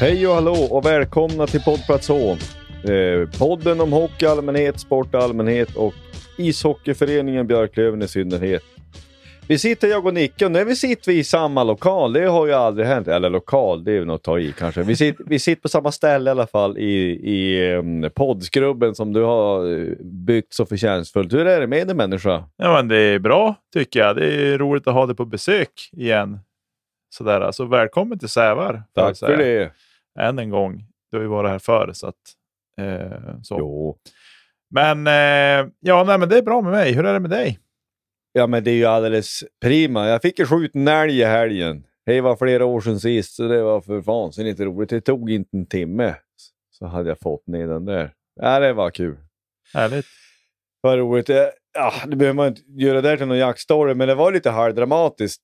Hej och hallå och välkomna till Poddplats H. Eh, podden om hockey i allmänhet, sport i allmänhet och ishockeyföreningen Björklöven i synnerhet. Vi sitter jag och Nicke och när vi sitter vi i samma lokal, det har ju aldrig hänt. Eller lokal, det är ju något att ta i kanske. Vi sitter, vi sitter på samma ställe i alla fall i, i um, poddskrubben som du har eh, byggt så förtjänstfullt. Hur är det med dig människa? Ja, men det är bra tycker jag. Det är roligt att ha dig på besök igen. Sådär, alltså välkommen till Sävar. Tack för det. Än en gång. Du har ju varit här förr. Så att, eh, så. Jo. Men eh, ja, nej, men det är bra med mig. Hur är det med dig? Ja, men det är ju alldeles prima. Jag fick ju skjuta en älg i helgen. Det var flera år sedan sist, så det var för vansinnigt roligt. Det tog inte en timme så hade jag fått ner den där. Ja, det var kul. Härligt. Vad roligt. Eh, Ja, det behöver man inte göra där till någon jaktstory, men det var lite halvdramatiskt.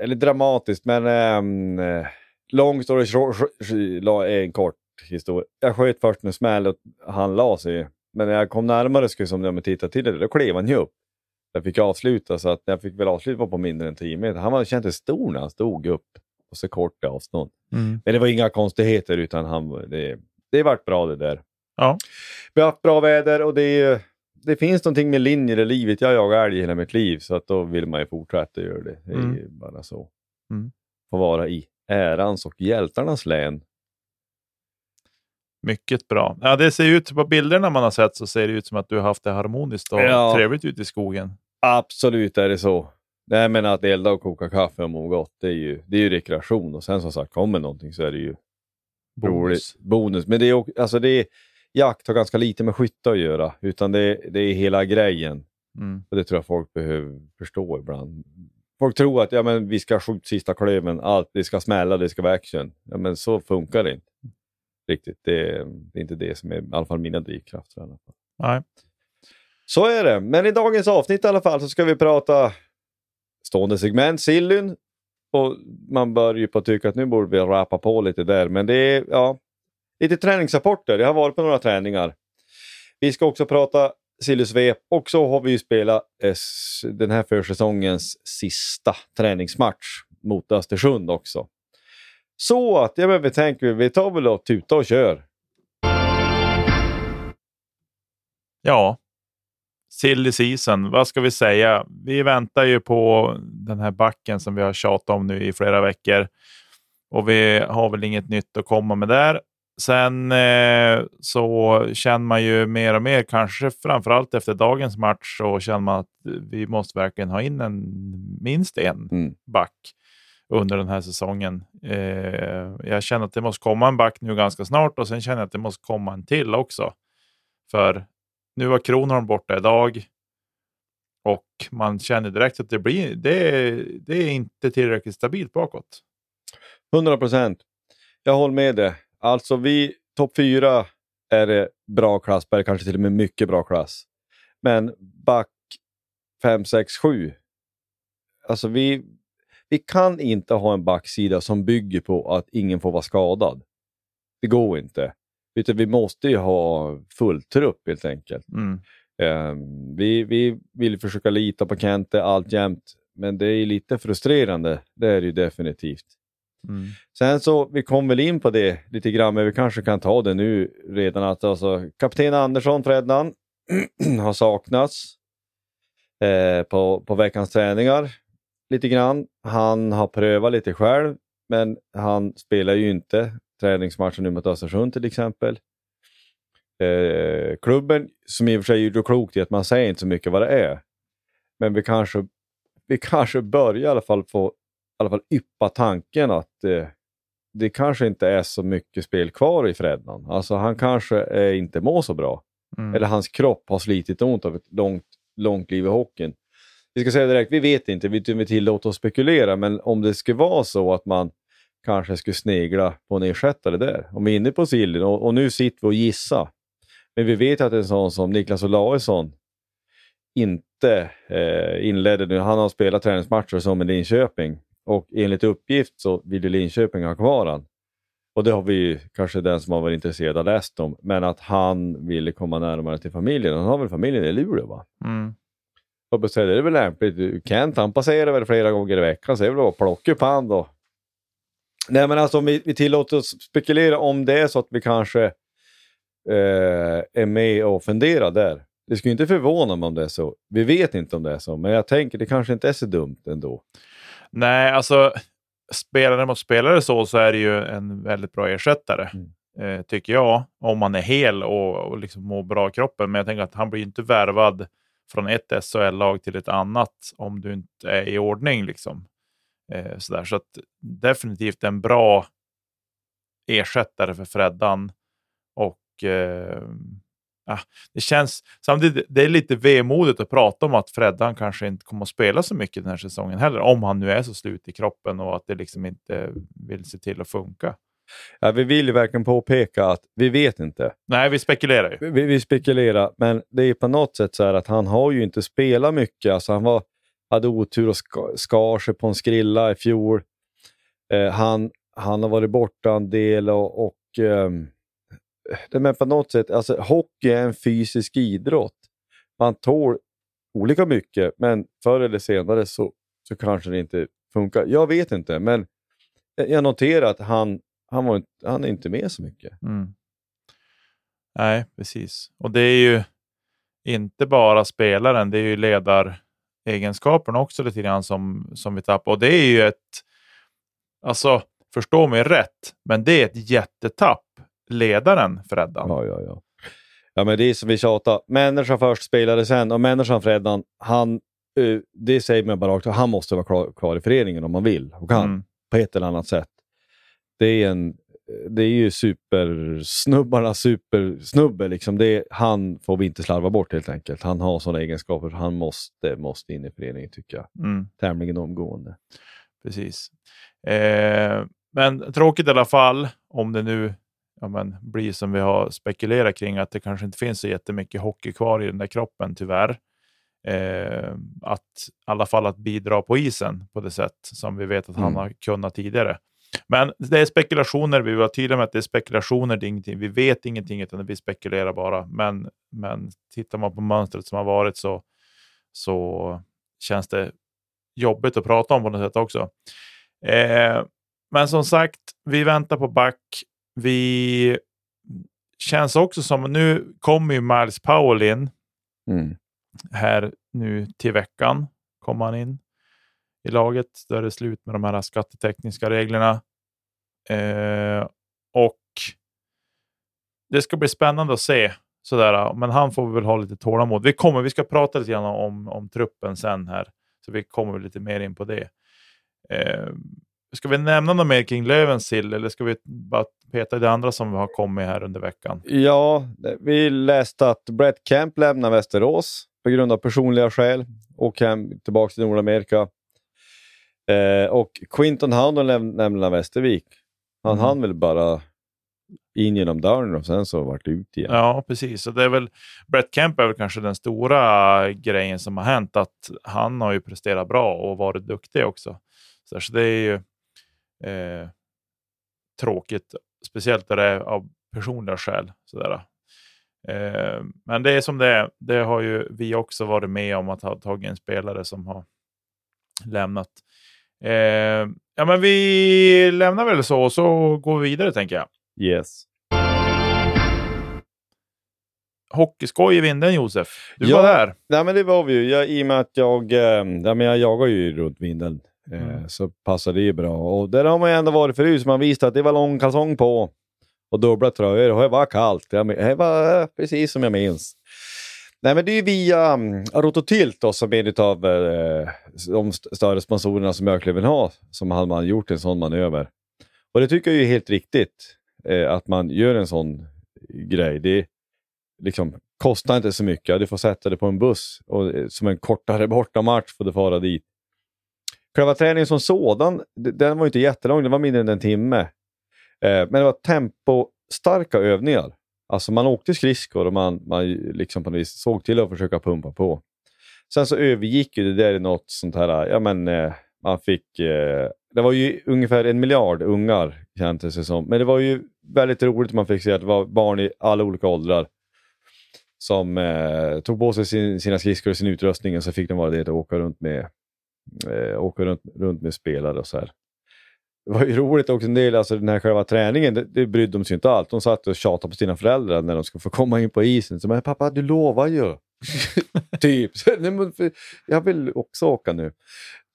Eller dramatiskt, men ähm, lång story short, en kort historia. Jag sköt först en smäll och han la sig. Men när jag kom närmare skulle som jag titta till det, då klev han ju upp. Jag fick avsluta, så att jag fick väl avsluta på mindre än 10 meter. Han var kändes stor när han stod upp på så kort avstånd. Mm. Men det var inga konstigheter, utan han, det, det vart bra det där. Ja. Vi har haft bra väder och det, det finns någonting med linjer i livet. Jag jagar älg hela mitt liv, så att då vill man ju fortsätta göra det. Det är Mm. bara så. Mm. Få vara i ärans och hjältarnas län. Mycket bra. Ja, det ser ut på bilderna man har sett så ser det ut som att du har haft det harmoniskt och Ja. trevligt ute i skogen. Absolut är det så. Nej, men att elda och koka kaffe och må gott, det är ju, det är ju rekreation. Och sen som sagt, kommer någonting så är det ju roligt. Bonus. Men det är, alltså det är, jakt har ganska lite med skytte att göra, utan det, är- det är hela grejen. Mm. Och det tror jag folk behöver förstå ibland. Folk tror att ja, men vi ska skjuta sista klöven, allt, det ska smälla, det ska vara action. Ja, men så funkar det inte riktigt. Det, är- det är inte det som är i alla fall mina drivkrafter. I alla fall. Nej. Så är det. Men i dagens avsnitt i alla fall så ska vi prata stående segment, sillyn. Och man bör ju på tycka att nu borde vi rappa på lite där. Men det är ja, lite träningsrapporter. Jag har varit på några träningar. Vi ska också prata sillysvep och så har vi ju spelat eh, den här försäsongens sista träningsmatch mot Östersund också. Så att, ja men vi tänker, vi tar väl och tuta och kör. Ja, silly season. Vad ska vi säga? Vi väntar ju på den här backen som vi har tjatat om nu i flera veckor. Och vi har väl inget nytt att komma med där. Sen eh, så känner man ju mer och mer, kanske framförallt efter dagens match, så känner man att vi måste verkligen ha in en, minst en Mm. back under den här säsongen. Eh, jag känner att det måste komma en back nu ganska snart och sen känner jag att det måste komma en till också. För nu var Kronholm borta idag. Och man känner direkt att det, blir, det, det är inte tillräckligt stabilt bakåt. 100 procent. Jag håller med dig. Alltså vi, topp fyra är det bra klass, eller kanske till och med mycket bra klass. Men back 5, 6, 7. Alltså vi, vi kan inte ha en backsida som bygger på att ingen får vara skadad. Det går inte. Utan vi måste ju ha full trupp helt enkelt. Mm. Um, vi, vi vill försöka lita på Kente alltjämt, men det är lite frustrerande. Det är det ju definitivt. Mm. Sen så, vi kom väl in på det lite grann, men vi kanske kan ta det nu redan. att alltså, Kapten Andersson, Freddan, har saknats eh, på, på veckans träningar lite grann. Han har prövat lite själv, men han spelar ju inte träningsmatchen nu mot Östersund till exempel. Eh, klubben, som i och för sig gjorde klokt i att man säger inte så mycket vad det är, men vi kanske, vi kanske börjar i alla fall få alla fall yppa tanken att eh, det kanske inte är så mycket spel kvar i Fredman. Alltså han kanske eh, inte mår så bra. Mm. Eller hans kropp har slitit ont av ett långt, långt liv i hockeyn. Vi ska säga direkt, vi vet inte, vi, vi tillåter oss spekulera, men om det skulle vara så att man kanske skulle snegla på en ersättare där. Om vi är inne på Siljen och, och, nu sitter vi och gissar. Men vi vet att en sån som Niklas Olausson inte eh, inledde nu. Han har spelat träningsmatcher som i Linköping och enligt uppgift så vill ju Linköping ha kvar han. Och det har vi kanske den som har varit intresserad av läst om. Men att han ville komma närmare till familjen. Han har väl familjen i Luleå va? Mm. Och säga, det är väl lämpligt. Kent han passerar väl flera gånger i veckan så det är väl att plocka upp han då. Nej men alltså om vi, vi tillåter oss spekulera om det är så att vi kanske eh, är med och funderar där. Det skulle inte förvåna mig om det är så. Vi vet inte om det är så, men jag tänker det kanske inte är så dumt ändå. Nej, alltså spelare mot spelare så, så är det ju en väldigt bra ersättare. Mm. Eh, tycker jag. Om man är hel och, och liksom mår bra i kroppen. Men jag tänker att han blir inte värvad från ett SHL-lag till ett annat om du inte är i ordning. Liksom. Eh, sådär. Så att, definitivt en bra ersättare för Freddan. Och eh, ja, det känns samtidigt, det är lite vemodigt att prata om att Freddan kanske inte kommer att spela så mycket den här säsongen heller, om han nu är så slut i kroppen och att det liksom inte vill se till att funka. Ja, vi vill ju verkligen påpeka att vi vet inte. Nej, vi spekulerar ju. Vi, vi spekulerar, men det är på något sätt så här att han har ju inte spelat mycket. Alltså han var, hade otur och ska, skar sig på en skrilla i fjol. Eh, han, han har varit borta en del och, och det men på något sätt, alltså hockey är en fysisk idrott. Man tål olika mycket, men förr eller senare så, så kanske det inte funkar. Jag vet inte, men jag noterar att han, han, var, han är inte med så mycket. Mm. Nej, precis. Och det är ju inte bara spelaren, det är ju ledaregenskaperna också lite grann som, som vi tappar. Och det är ju ett, alltså förstå mig rätt, men det är ett jättetapp ledaren Freddan. Ja, ja, ja. Ja, men det är som vi tjatar. Människan först, spelare sen. Och människan Freddan, han, uh, det säger man bara rakt han måste vara kvar, kvar, i föreningen om man vill och kan. Mm. På ett eller annat sätt. Det är, en, det är ju supersnubbarna supersnubbe. Liksom. Det han får vi inte slarva bort helt enkelt. Han har sådana egenskaper så han måste, måste in i föreningen tycker jag. Mm. Tämligen omgående. Precis. Eh, men tråkigt i alla fall om det nu ja, men, blir som vi har spekulerat kring, att det kanske inte finns så jättemycket hockey kvar i den där kroppen tyvärr. Eh, att i alla fall att bidra på isen på det sätt som vi vet att han Mm. har kunnat tidigare. Men det är spekulationer, vi vara tydliga med att det är spekulationer, det är ingenting. vi vet ingenting utan vi spekulerar bara. Men, men tittar man på mönstret som har varit så, så känns det jobbigt att prata om på något sätt också. Eh, men som sagt, vi väntar på back. Vi känns också som, nu kommer ju Miles Powell in Mm. här nu till veckan. Kommer han in i laget. Då är det slut med de här skattetekniska reglerna. Eh, och det ska bli spännande att se. Sådär, men han får väl ha lite tålamod. Vi kommer, vi ska prata lite grann om, om truppen sen här. Så vi kommer lite mer in på det. Eh, ska vi nämna något mer kring Lövensill eller ska vi bara peta i det andra som har kommit här under veckan? Ja, vi läste att Brett Kemp lämnar Västerås på grund av personliga skäl. åker hem tillbaka till Nordamerika. Eh, och Quinton Houndon läm- lämnar Västervik. Han Mm. hann väl bara in genom dörren och sen så vart det ut igen. Ja, precis. Så det är väl, Brett Kemp är väl kanske den stora grejen som har hänt. Att han har ju presterat bra och varit duktig också. Så, så det är ju eh, tråkigt, speciellt där det är av personliga skäl. Sådär. Eh, men det är som det är. Det har ju vi också varit med om att ha tagit en spelare som har lämnat. Eh, ja, men vi lämnar väl så och så går vi vidare tänker jag. Yes. Hockeyskoj i vinden Josef. Du Ja. var där. Nej, men det var vi ju. Jag, I och med att jag, ja, men jag jagar ju runt vindeln eh, Mm. så passar det ju bra. Och där har man ju ändå varit förut, så man visste att det var lång kalsong på och dubbla tröjor och det var kallt. Det var eh, precis som jag minns. Nej, men det är ju via um, Rototilt då, som är en av eh, de st- större sponsorerna som Björklöven har, som hade man gjort en sån manöver. Och det tycker jag är helt riktigt, eh, att man gör en sån grej. Det liksom, kostar inte så mycket. Du får sätta dig på en buss och eh, som en kortare bortamatch får du fara dit. Själva träningen som sådan, den var inte jättelång, den var mindre än en timme. Eh, men det var tempostarka övningar. Alltså man åkte skridskor och man, man liksom på något vis såg till att försöka pumpa på. Sen så övergick ju det där i något sånt här, ja men eh, man fick, eh, det var ju ungefär en miljard ungar kändes det som. Men det var ju väldigt roligt man fick se att det var barn i alla olika åldrar som eh, tog på sig sin, sina skridskor och sin utrustning och så fick de vara det att åka runt med, eh, åka runt, runt med spelare och så här. Det var ju roligt också en del, alltså den här själva träningen, det, det brydde de sig inte allt. De satt och tjatade på sina föräldrar när de skulle få komma in på isen. Så, men pappa, du lovar ju. typ. Så, "Nej, men för- Jag vill också åka nu.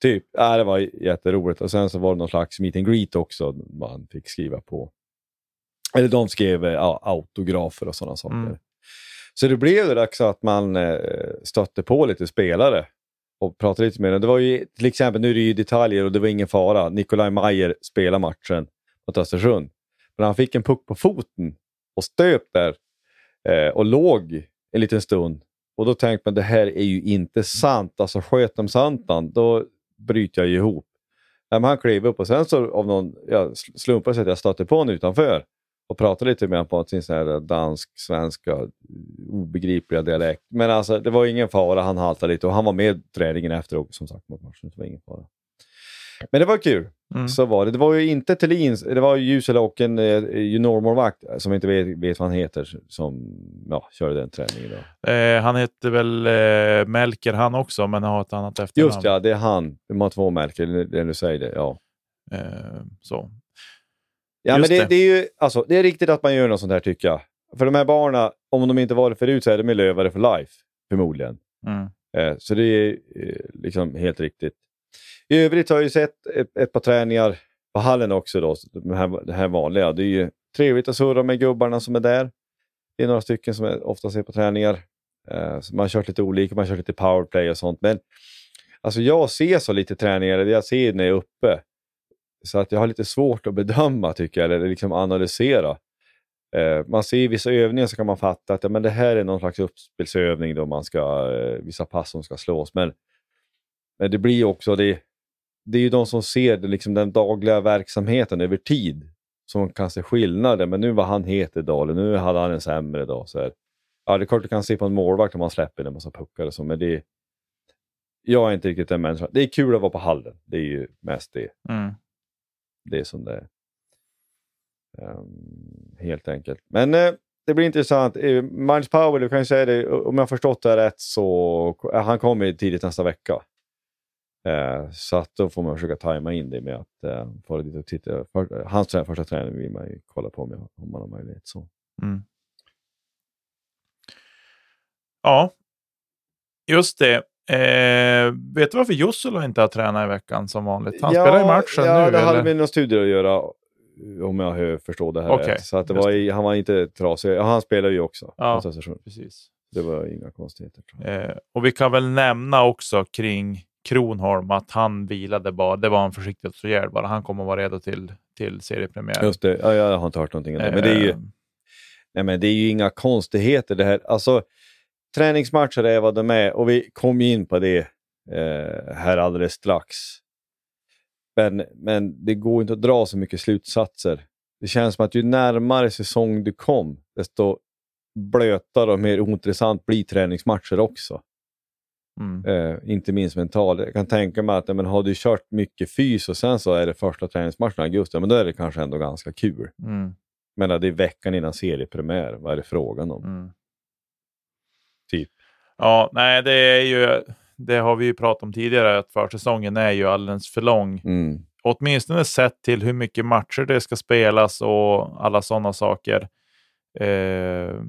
Typ. Ja, det var jätteroligt. Och sen så var det någon slags meet and greet också man fick skriva på. Eller de skrev eh, ja, autografer och sådana saker. Mm. Så det blev det också att man eh, stötte på lite spelare och pratade lite med den. Det var ju till exempel, nu är det ju detaljer och det var ingen fara. Nikolaj Mayer spelade matchen mot Östersund. Men han fick en puck på foten och stöp där eh, och låg en liten stund. Och då tänkte man det här är ju inte sant. Alltså sköt de santan, då bryter jag ju ihop. Men han klev upp och sen så av någon ja, slumpade sig att jag stötte på honom utanför och pratade lite med honom på sin dansk-svenska obegripliga dialekt. Men alltså det var ingen fara, han haltade lite och han var med träningen efter också som sagt mot matchen. Det var ingen fara. Men det var kul. Mm. Så var det. Det var ju inte Thelins, det var ju Jusela och en eh, juniormålvakt som inte vet, vet vad han heter som ja, körde den träningen. Då. Eh, han heter väl eh, Melker han också, men har ett annat efternamn. Just ja, det är han. De har två märken, när du säger det. Ja. Eh, så. Ja, Just men det, det. det. är ju alltså, det är riktigt att man gör något sånt här tycker jag. För de här barnen, om de inte varit förut så är de lövare för life, förmodligen. Mm. Eh, så det är eh, liksom helt riktigt. I övrigt har jag ju sett ett, ett par träningar på hallen också. Då, de här, det här vanliga. Det är ju trevligt att surra med gubbarna som är där. Det är några stycken som jag ofta ser på träningar. Eh, man har kört lite olika, man har kört lite powerplay och sånt. Men alltså jag ser så lite träningar, det jag ser när jag är uppe. Så att jag har lite svårt att bedöma tycker jag, eller liksom analysera. Eh, man ser i vissa övningar så kan man fatta att ja, men det här är någon slags uppspelsövning då man ska, eh, vissa pass som ska slås. Men, men det blir ju också, det, det är ju de som ser det, liksom den dagliga verksamheten över tid som kan se skillnaden. Men nu var han het idag, eller nu hade han en sämre dag. Så här. Ja, det är klart du kan se på en målvakt om man släpper en massa puckar och så, men det jag är inte riktigt den människan. Det är kul att vara på hallen. Det är ju mest det. Mm. Det är som det är. Um, helt enkelt. Men eh, det blir intressant. Uh, Miles Powell, du kan ju säga det, om jag har förstått det rätt så uh, han kommer ju tidigt nästa vecka. Eh, så att då får man försöka tajma in det med att uh, fara dit och titta. För, eh, hans trä- första träning vill man ju kolla på om, jag, om man har möjlighet. Så. Mm. Ja, just det. Eh, vet du varför Jussula inte har tränat i veckan som vanligt? Han spelar i matchen ja, nu. det hade eller? med några studier att göra. Om jag förstår det här Okej, rätt. Så att var i, han var inte trasig. Ja, han spelar ju också. Ja. Precis. Det var inga konstigheter. Eh, och vi kan väl nämna också kring Kronholm att han vilade bara. Det var en försiktighetsåtgärd bara. Han kommer att vara redo till, till seriepremiär. Just det, ja, jag har inte hört någonting om det. Men det är ju, Eh, nej, men det är ju inga konstigheter det här. Alltså, träningsmatcher är vad de är och vi kom in på det eh, här alldeles strax. Men, men det går inte att dra så mycket slutsatser. Det känns som att ju närmare säsong du kom, desto blötare och mer ointressant blir träningsmatcher också. Mm. Eh, inte minst mentalt. Jag kan tänka mig att men, har du kört mycket fys och sen så är det första träningsmatchen i augusti, men då är det kanske ändå ganska kul. Mm. Men det är veckan innan seriepremiär. Vad är det frågan om? Mm. Typ. Ja, nej, det är ju. Det har vi ju pratat om tidigare, att försäsongen är ju alldeles för lång. Mm. Åtminstone sett till hur mycket matcher det ska spelas och alla sådana saker. Eh,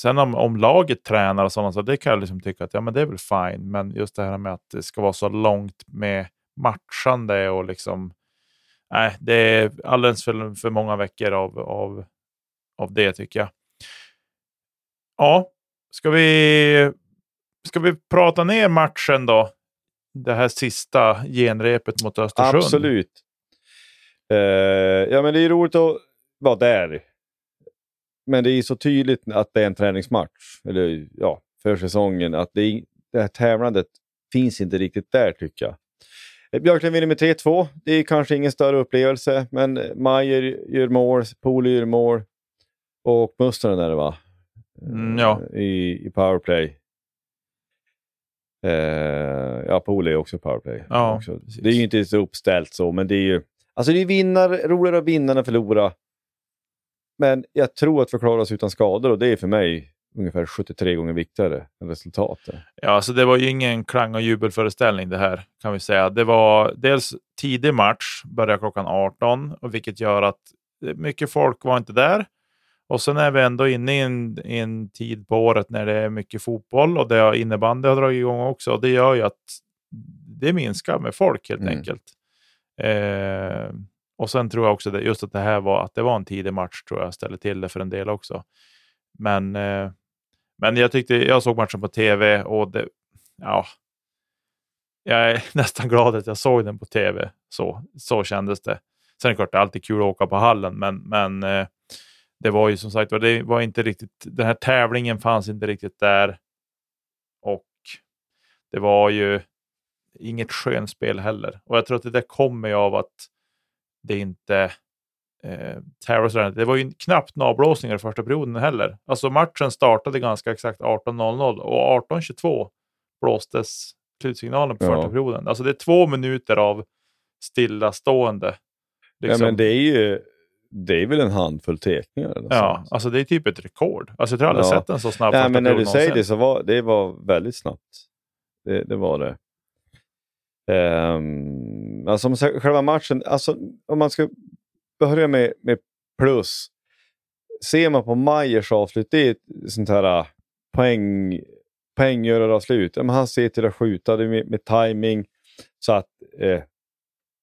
sen om, om laget tränar och sådana saker, det kan jag liksom tycka att ja, men det är väl fine. Men just det här med att det ska vara så långt med matchande och liksom. Nej, det är alldeles för, för många veckor av, av, av det tycker jag. Ja, ska vi, ska vi prata ner matchen då? Det här sista genrepet mot Östersund. Absolut. Uh, ja, men det är roligt att vara där. Men det är så tydligt att det är en träningsmatch, eller ja, för säsongen, att det, är, det här tävlandet finns inte riktigt där tycker jag. Eh, Björklund vinner med 3-2. Det är kanske ingen större upplevelse, men Majer gör mål, Poli gör mål och Mustonen är det va? Mm, ja. I, i powerplay. Eh, ja, Poli är också powerplay. Ja, också. Det är ju inte så uppställt så, men det är ju... Alltså det är vinnar, roligare att vinna än att förlora. Men jag tror att vi klarar oss utan skador och det är för mig ungefär 73 gånger viktigare än resultatet. Ja, alltså det var ju ingen klang och jubelföreställning det här kan vi säga. Det var dels tidig match, började klockan 18, och vilket gör att mycket folk var inte där. Och sen är vi ändå inne i en, i en tid på året när det är mycket fotboll och det har innebandy har dragit igång också. Och det gör ju att det minskar med folk helt Mm. enkelt. Eh, och sen tror jag också det, just att det här var, att det var en tidig match tror jag ställer till det för en del också. Men, eh, men jag tyckte, jag såg matchen på tv och det, ja, jag är nästan glad att jag såg den på tv. Så, så kändes det. Sen är det klart, det är alltid kul att åka på hallen, men, men eh, det var ju som sagt det var inte riktigt, den här tävlingen fanns inte riktigt där. Och det var ju inget skönspel heller. Och jag tror att det där kommer ju av att det inte eh, terror, det var ju knappt några avblåsningar i första perioden heller. Alltså matchen startade ganska exakt 18.00 och 18.22 blåstes slutsignalen på Ja. första perioden. Alltså det är två minuter av stillastående. liksom. Ja, men det är ju det är väl en handfull teckningar. eller Ja, alltså det är typ ett rekord. Alltså jag tror aldrig Ja. sett en så snabb Nej, men när du period säger någonsin. det så var det var väldigt snabbt. Det, det var det. Um, alltså om själva matchen, alltså om man ska börja med, med plus. Ser man på Majers avslut, det är ett sånt här äh, poäng, poänggöraravslut. Men Han ser till att skjuta det med, med timing så att eh,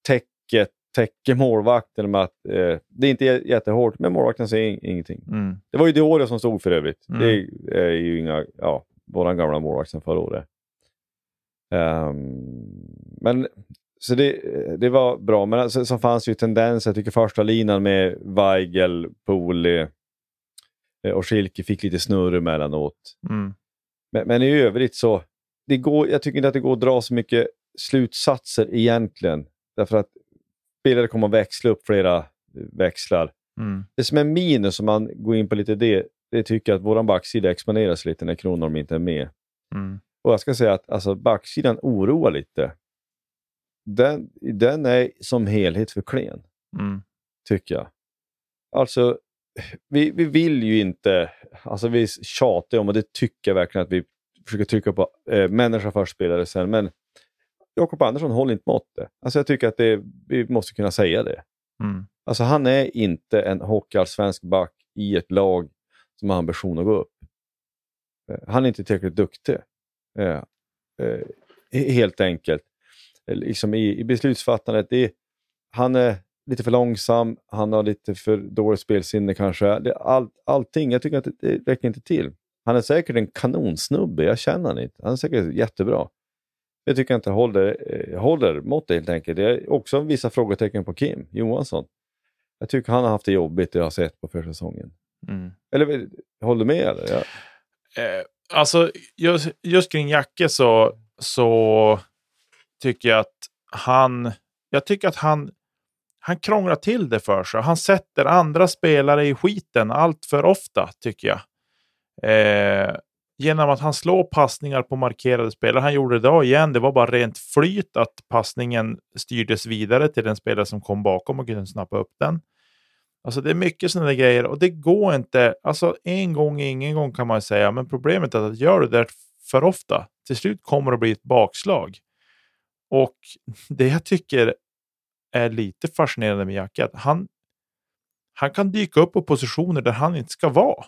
täcket täcker målvakten med att eh, det är inte jä- jättehårt, men målvakten ing- ingenting. Mm. Det var ju Diorio som stod för övrigt. Mm. Det är ju inga, ja, våran gamla målvakt sen förra året. Ehm, men så det, det var bra, men så, så fanns ju tendenser. Jag tycker första linan med Weigel, Poli eh, och Schilke fick lite snurr emellanåt. Mm. Men, men i övrigt så, det går, jag tycker inte att det går att dra så mycket slutsatser egentligen. Därför att spelare kommer att växla upp flera eh, växlar. Mm. Det som är minus, om man går in på lite det, det tycker jag att vår backsida exponeras lite när Kronorm inte är med. Mm. Och jag ska säga att alltså, backsidan oroar lite. Den, den är som helhet för klen, Mm. tycker jag. Alltså, vi, vi vill ju inte, alltså vi tjatar om, och det tycker jag verkligen att vi försöker trycka på, eh, människa först, spelare sen, men Jakob Andersson håller inte måttet. Alltså jag tycker att det, vi måste kunna säga det. Mm. Alltså han är inte en hockeyallsvensk back i ett lag som har ambition att gå upp. Eh, Han är inte tillräckligt duktig. Eh, eh, helt enkelt. Liksom i, I beslutsfattandet, det är, han är lite för långsam, han har lite för dåligt spelsinne kanske. Det, all, allting, jag tycker att det, det räcker inte till. Han är säkert en kanonsnubbe, jag känner han inte. Han är säkert jättebra. Jag tycker inte håller, eh, håller måttet helt enkelt. Det är också vissa frågetecken på Kim Johansson. Jag tycker han har haft det jobbigt, det jag har sett på försäsongen. Mm. Eller eh, håller du med? Eller? Ja. Eh, alltså, just, just kring Jacke så, så tycker jag att han, jag tycker att han, han krånglar till det för sig. Han sätter andra spelare i skiten allt för ofta, tycker jag. Eh, genom att han slår passningar på markerade spelare. Han gjorde det idag igen. Det var bara rent flyt att passningen styrdes vidare till den spelare som kom bakom och kunde snappa upp den. Alltså det är mycket sådana grejer och det går inte. Alltså en gång ingen gång kan man säga, men problemet är att gör du det för ofta, till slut kommer det att bli ett bakslag. Och det jag tycker är lite fascinerande med Jacke, att han, han kan dyka upp på positioner där han inte ska vara.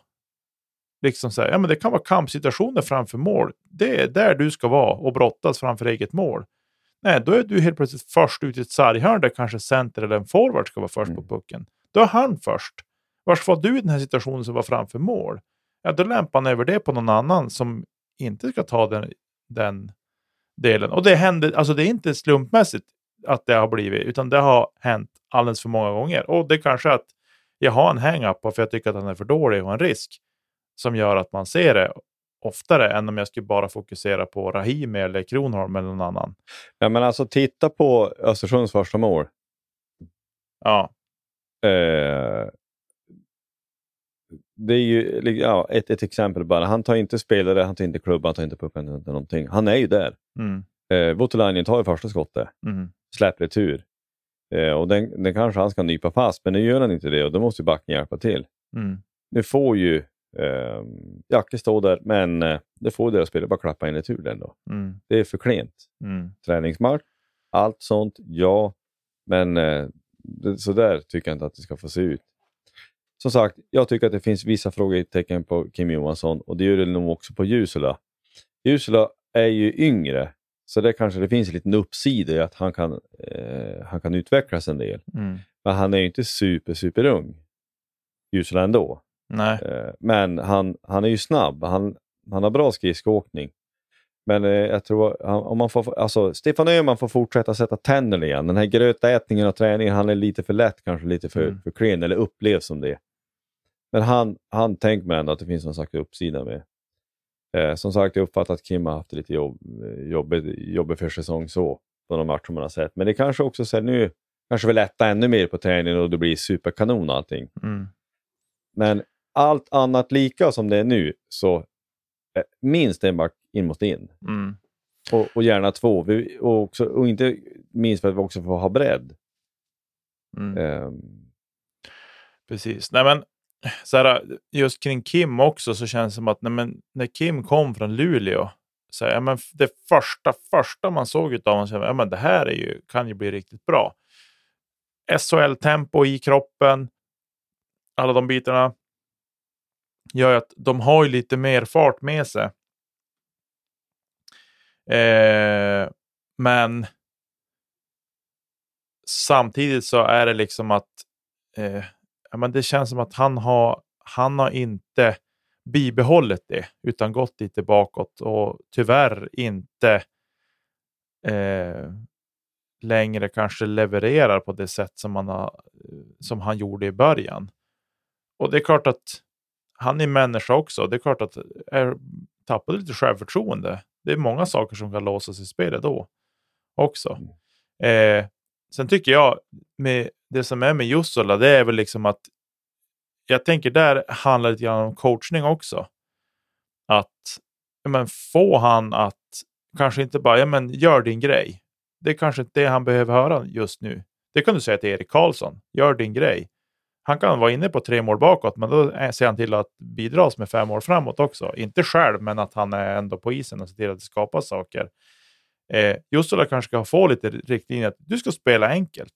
Liksom så här, ja, men det kan vara kampsituationer framför mål. Det är där du ska vara och brottas framför eget mål. Nej, då är du helt plötsligt först ut i ett sarghörn där kanske center eller en forward ska vara först mm. på pucken. Då är han först. Varför var du i den här situationen som var framför mål? Ja, då lämpar han över det på någon annan som inte ska ta den, den delen. Och det händer, alltså det är inte slumpmässigt att det har blivit, utan det har hänt alldeles för många gånger. Och det är kanske att jag har en hang-up för jag tycker att han är för dålig och en risk som gör att man ser det oftare än om jag skulle bara fokusera på Rahimi eller Kronholm eller någon annan. Ja, men alltså titta på Östersunds första mål. Ja. Eh, det är ju ja, ett, ett exempel bara. Han tar inte spelare, han tar inte klubba, han tar inte pucken, inte någonting. Han är ju där. Mm. Eh, Voutilainen tar ju första skottet, mm. släpper retur. Eh, och den, den kanske han ska nypa fast, men nu gör han inte det och då måste backen hjälpa till. Mm. Nu får ju eh, Jacke stå där, men eh, det får deras spelare bara klappa in retur den då. Mm. Det är för klent. Mm. Träningsmatch, allt sånt, ja. Men eh, så där tycker jag inte att det ska få se ut. Som sagt, jag tycker att det finns vissa frågetecken på Kim Johansson och det gör det nog också på Jusula. Jusula är ju yngre, så det kanske det finns en liten uppsida i att han kan, eh, han kan utvecklas en del. Mm. Men han är ju inte super, super ung. Jusula ändå. Nej. Eh, men han, han är ju snabb. Han, han har bra skridskoåkning. Men eh, jag tror om man får, alltså, Stefan Öhman får fortsätta sätta tänderna igen. Den här grötätningen och träningen, han är lite för lätt, kanske lite för, mm. för klen eller upplevs som det. Men han, han tänker mig ändå att det finns någon slags uppsida med. Eh, som sagt, jag uppfattar att Kim har haft lite jobb, eh, jobbig, jobbig för säsong så, på de matcher man har sett. Men det kanske också så här, nu kanske vill lätta ännu mer på träningen och det blir superkanon allting. Mm. Men allt annat lika som det är nu, så eh, minst en back in måste in. Mm. Och, och, gärna två. Vi, och, också, och inte minst för att vi också får ha bredd. Mm. Um. Precis. Nej, men, så här, just kring Kim också så känns det som att nej, men, när Kim kom från Luleå, så här, ja, men det första, första man såg av honom, ja, men det här är ju, kan ju bli riktigt bra. SHL-tempo i kroppen, alla de bitarna gör att de har ju lite mer fart med sig. Eh, men samtidigt så är det liksom att eh, ja, men det känns som att han har, han har inte bibehållit det utan gått lite bakåt och tyvärr inte eh, längre kanske levererar på det sätt som, man har, som han gjorde i början. Och det är klart att han är människa också. Det är klart att är, tappade lite självförtroende. Det är många saker som kan låsas i spelet då också. Eh, sen tycker jag, med det som är med Jussola, det är väl liksom att jag tänker där handlar det lite grann om coachning också. Att men, få han att kanske inte bara, ja men gör din grej. Det är kanske inte det han behöver höra just nu. Det kan du säga till Erik Karlsson, gör din grej han kan vara inne på tre mål bakåt, men då ser han till att bidra med fem mål framåt också. Inte själv, men att han är ändå på isen och ser till att det skapas saker. Eh, Jussola kanske ska få lite riktlinjer att du ska spela enkelt.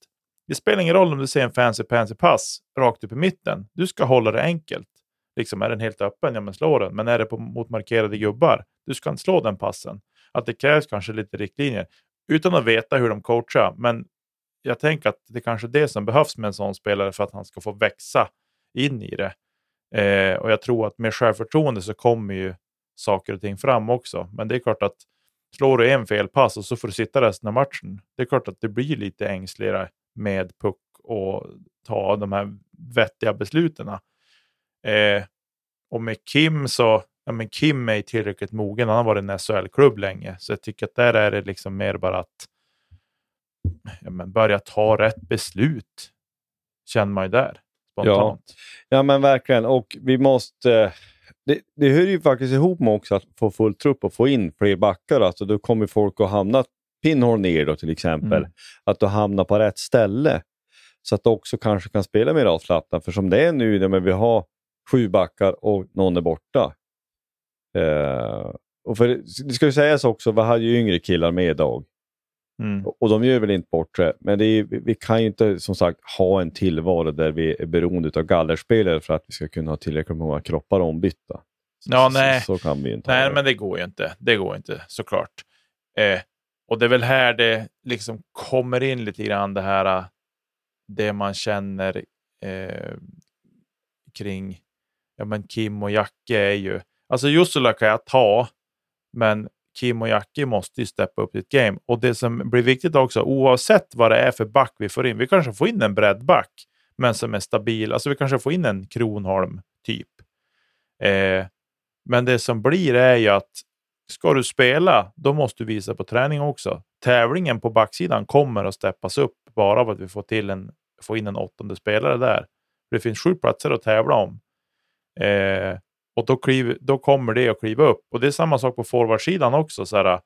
Det spelar ingen roll om du ser en fancy pansy pass rakt upp i mitten. Du ska hålla det enkelt. Liksom är den helt öppen, ja men slå den. Men är det på, mot markerade gubbar, du ska inte slå den passen. Att det krävs kanske lite riktlinjer. Utan att veta hur de coachar, men jag tänker att det kanske är det som behövs med en sån spelare för att han ska få växa in i det. Eh, och jag tror att med självförtroende så kommer ju saker och ting fram också. Men det är klart att slår du en felpass och så får du sitta resten av matchen. Det är klart att det blir lite ängsligare med puck och ta de här vettiga besluten. Eh, och med Kim så, ja, men Kim är tillräckligt mogen. Han har varit en SHL-klubb länge. Så jag tycker att där är det liksom mer bara att ja, men börja ta rätt beslut. Känner man ju där spontant. Ja, ja men verkligen. Och vi måste... Det, det hör ju faktiskt ihop med också att få full trupp och få in fler backar. Alltså, då kommer folk att hamna pinhål ner då till exempel. Mm. Att du hamnar på rätt ställe. Så att du också kanske kan spela mer avslappnat. För som det är nu när vi har sju backar och någon är borta. Eh, och för, det ska ju sägas också, vi hade ju yngre killar med idag. Mm. Och de gör väl inte bort det, men är, vi kan ju inte som sagt ha en tillvaro där vi är beroende av gallerspelare för att vi ska kunna ha tillräckligt många kroppar ombytta. Så, Ja, så- nej. Så, kan vi inte Nej, men det går ju inte. Det går inte såklart. Eh, och det är väl här det liksom kommer in lite grann det här, eh, det man känner eh, kring ja, men Kim och Jacke är ju, alltså Jussula kan jag ta, men Kim och Jackie måste ju steppa upp sitt game. Och det som blir viktigt också, oavsett vad det är för back vi får in, vi kanske får in en breddback, men som är stabil. Alltså vi kanske får in en Kronholm typ. Eh, men det som blir är ju att ska du spela, då måste du visa på träning också. Tävlingen på backsidan kommer att steppas upp bara av att vi får, till en, får in en åttonde spelare där. Det finns sju platser att tävla om. Eh, och då, kliv, då kommer det att kliva upp. Och det är samma sak på forwardsidan också. Så här,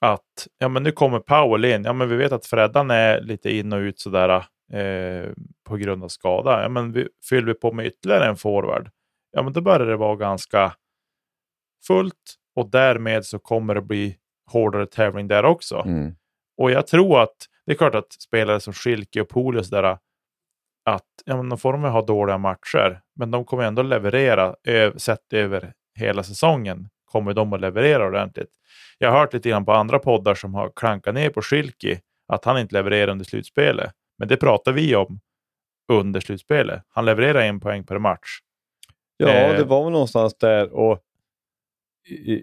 att ja, men nu kommer Powell in. Ja, men vi vet att Freddan är lite in och ut sådär, eh, på grund av skada. Ja, men vi, fyller vi på med ytterligare en forward, ja, men då börjar det vara ganska fullt och därmed så kommer det bli hårdare tävling där också. Mm. Och jag tror att det är klart att spelare som Schilke och Poli och sådär, att ja, men de får de ha dåliga matcher, men de kommer ändå leverera sett över hela säsongen. Kommer de att leverera ordentligt. Jag har hört lite grann på andra poddar som har klankat ner på Schilke att han inte levererar under slutspelet. Men det pratar vi om under slutspelet. Han levererar en poäng per match. Ja, Eh. det var väl någonstans där. och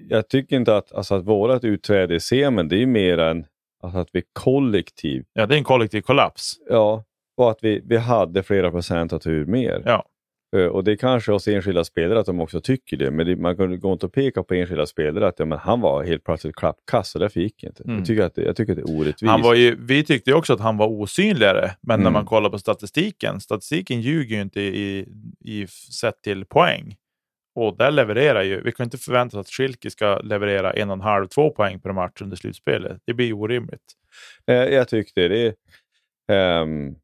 Jag tycker inte att, alltså att vårat utträde i semin, det är mer än alltså att vi kollektiv, Ja, det är en kollektiv kollaps. ja, och att vi, vi hade flera procent att ta ur mer. Ja. Eh, Och det är kanske hos enskilda spelare att de också tycker det, men det, man går inte att peka på enskilda spelare att ja, men han var helt plötsligt klappkass och därför gick inte. Mm. Jag, tycker att det, jag tycker att det är orättvist. Han var ju, vi tyckte också att han var osynligare, men när Mm. man kollar på statistiken, statistiken ljuger ju inte i, i sett till poäng. Och där levererar ju, vi kan inte förvänta oss att Schilke ska leverera en och en halv, två poäng per match under slutspelet. Det blir orimligt. Eh, Jag tyckte det. ehm,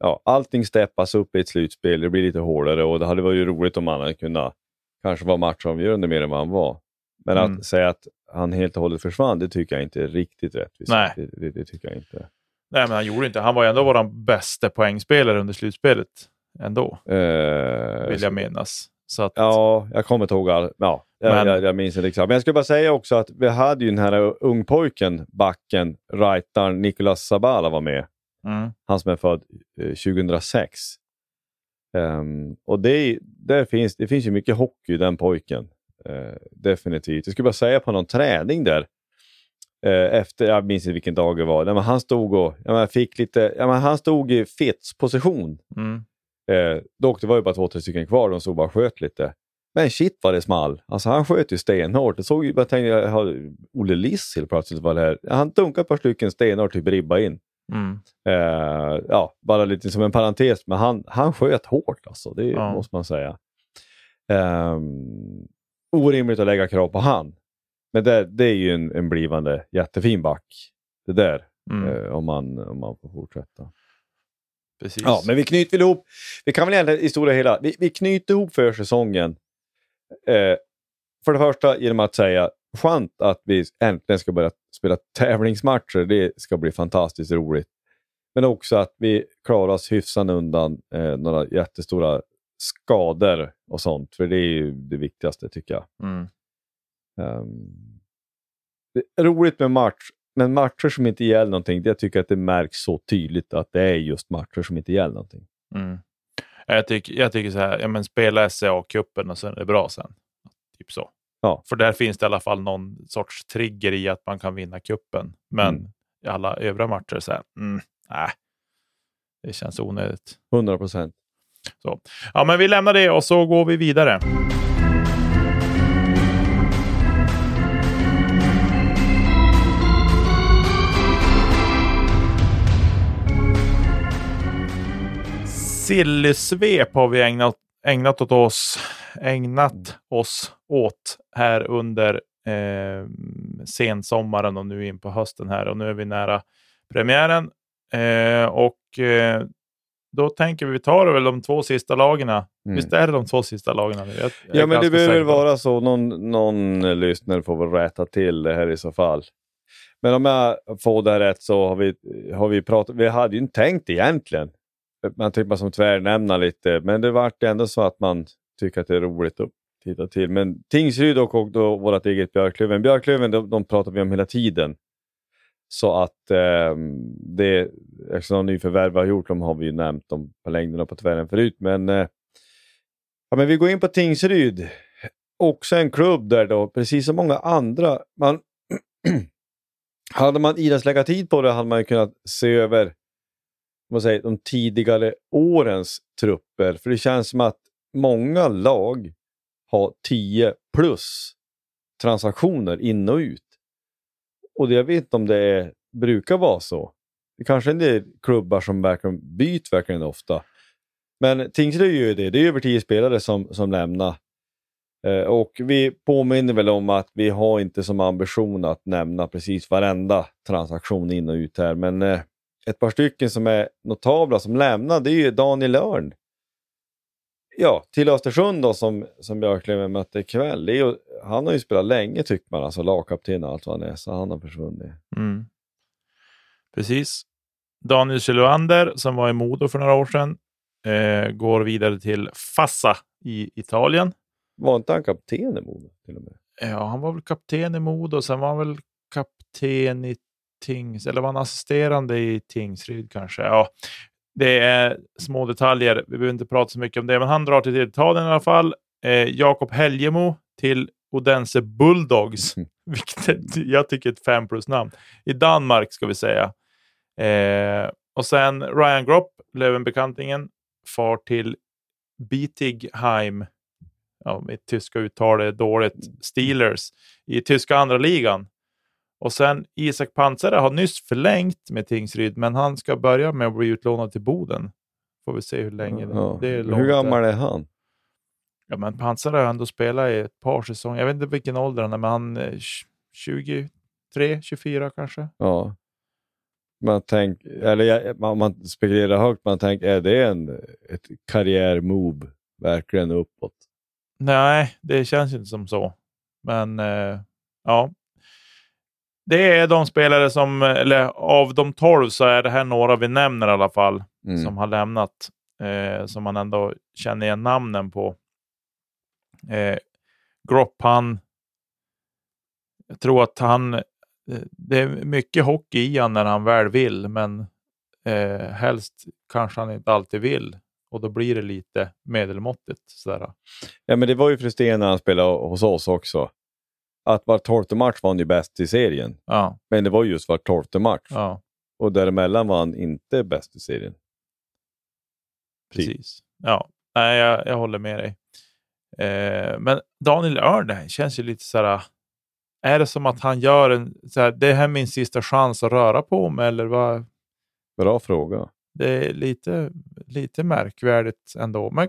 ja, allting steppas upp i ett slutspel, det blir lite hårdare och det hade varit roligt om han hade kunnat kanske vara matchavgörande mer än vad han var. Men Mm. att säga att han helt och hållet försvann, det tycker jag inte är riktigt rättvist. Nej. Det, det, det tycker jag inte. Nej, men han gjorde inte. Han var ju ändå vår bästa poängspelare under slutspelet ändå, Eh, vill jag minnas. Så att, Ja, jag kommer inte ihåg all... ja, jag, Men- jag, jag minns inte exakt. Men jag skulle bara säga också att vi hade ju den här ungpojken, backen, rightaren, Nicolas Sabala var med. Mm, Han som är född eh, 2006. Ehm, och det, där finns, det finns ju mycket hockey i den pojken. Eh, definitivt. Jag skulle bara säga på någon träning där. eh, efter, jag minns inte vilken dag det var. Men han stod och ja, men fick lite, ja, men han stod i fits position. mm, Eh, dock, det var ju bara två, tre stycken kvar. De stod bara och sköt lite. Men shit vad det small. Alltså han sköt ju stenhårt. Det såg ju, jag tänkte, jag Olle Liss helt plötsligt var det här. Han dunkade ett par stycken stenhårt, typ ribba in. Mm. Eh, ja, bara lite som en parentes, men han, han sköt hårt alltså, det Ja. måste man säga. Um, orimligt att lägga krav på han. Men det, det är ju en, en blivande jättefin back. Det där, Mm. eh, om, man, om man får fortsätta. Precis. Ja, men vi knyter väl ihop, vi kan väl egentligen i stora hela, vi, vi knyter ihop försäsongen. Eh, för det första genom att säga, skönt att vi äntligen ska börja spela tävlingsmatcher. Det ska bli fantastiskt roligt. Men också att vi klarar oss hyfsat undan eh, några jättestora skador och sånt. För det är ju det viktigaste tycker jag. Mm. Ehm, det är roligt med match, men matcher som inte gäller någonting, det jag tycker att det märks så tydligt att det är just matcher som inte gäller någonting. Mm. Jag, tycker, jag tycker så här, ja, men spela SCA-cupen och sen är det bra sen. Typ så. Ja. För där finns det i alla fall någon sorts trigger i att man kan vinna kuppen. Men mm. i alla övriga matcher, så här, mm, nej, det känns onödigt. 100 procent. Ja, men vi lämnar det och så går vi vidare. Sillysvep har vi ägnat, ägnat åt oss ägnat oss åt här under eh, sensommaren och nu in på hösten här. Och nu är vi nära premiären. Eh, och eh, då tänker vi, vi tar väl de två sista lagen. Mm. Visst är det de två sista lagen? Ja, men det behöver vara så. Någon, någon lyssnare får väl rätta till det här i så fall. Men om jag får det rätt så har vi, har vi pratat, vi hade ju inte tänkt egentligen. Man tycker man som tvärnämna lite, men det vart ändå så att man tycker att det är roligt att titta till. Men Tingsryd och, och då vårt eget Björklöven. Björklöven, de, de pratar vi om hela tiden. Så att eh, det, eftersom de nyförvärv vi har gjort, de har vi ju nämnt dem på längden och på tvären förut. Men, eh, ja, men vi går in på Tingsryd. Också en klubb där då, precis som många andra, man hade man idrottslägga tid på det hade man kunnat se över man säger, de tidigare årens trupper. För det känns som att många lag har 10 plus transaktioner in och ut. Och jag vet inte om det är, brukar vara så. Det kanske är en del klubbar som verkligen byter verkligen ofta. Men Tingsryd gör ju det. Det är över 10 spelare som, som lämnar. Eh, och vi påminner väl om att vi har inte som ambition att nämna precis varenda transaktion in och ut här. Men eh, ett par stycken som är notabla som lämnar, det är ju Daniel Örn. Ja, till Östersund då som, som Björklöven mötte ikväll. Ju, han har ju spelat länge tycker man, alltså lagkapten och allt vad han är, så han har försvunnit. Mm. Precis. Daniel Kjellvander som var i Modo för några år sedan eh, går vidare till Fassa i Italien. Var inte han kapten i Modo till och med? Ja, han var väl kapten i Modo, sen var han väl kapten i Tings, eller var han assisterande i Tingsryd kanske? Ja, det är små detaljer. Vi behöver inte prata så mycket om det, men han drar till Italien i alla fall. Eh, Jakob Helgemo till Odense Bulldogs, mm. vilket jag tycker är ett 5 plus-namn. I Danmark ska vi säga. Eh, och sen Ryan Gropp, Lövenbekantingen, far till Bietigheim ja, mitt tyska uttal är dåligt, Steelers i tyska andra ligan. Och sen Isak Pansare har nyss förlängt med Tingsryd, men han ska börja med att bli utlånad till Boden. Får vi se hur länge ja. det är. Hur gammal är han? Ja, men Pansare har ändå spelat i ett par säsonger. Jag vet inte vilken ålder han är, men han är 23, 24 kanske. Ja. Man tänk, eller man, man spekulerar högt, man tänker, är det en, ett karriärmove verkligen uppåt? Nej, det känns inte som så. Men eh, ja, det är de spelare som, eller av de tolv så är det här några vi nämner i alla fall, mm. som har lämnat, eh, som man ändå känner igen namnen på. Eh, Gropp, han, jag tror att han, eh, det är mycket hockey i han när han väl vill, men eh, helst kanske han inte alltid vill och då blir det lite medelmåttigt. Sådär. Ja, men det var ju frustrerande när han spelade hos oss också. Att var tolfte match var han ju bäst i serien. Ja. Men det var just var tolfte match. Ja. Och däremellan var han inte bäst i serien. Typ. Precis. Ja, Nej, jag, jag håller med dig. Eh, men Daniel Örn känns ju lite sådär... Är det som att han gör en... Såhär, det här är min sista chans att röra på mig, eller vad? Bra fråga. Det är lite, lite märkvärdigt ändå. Men...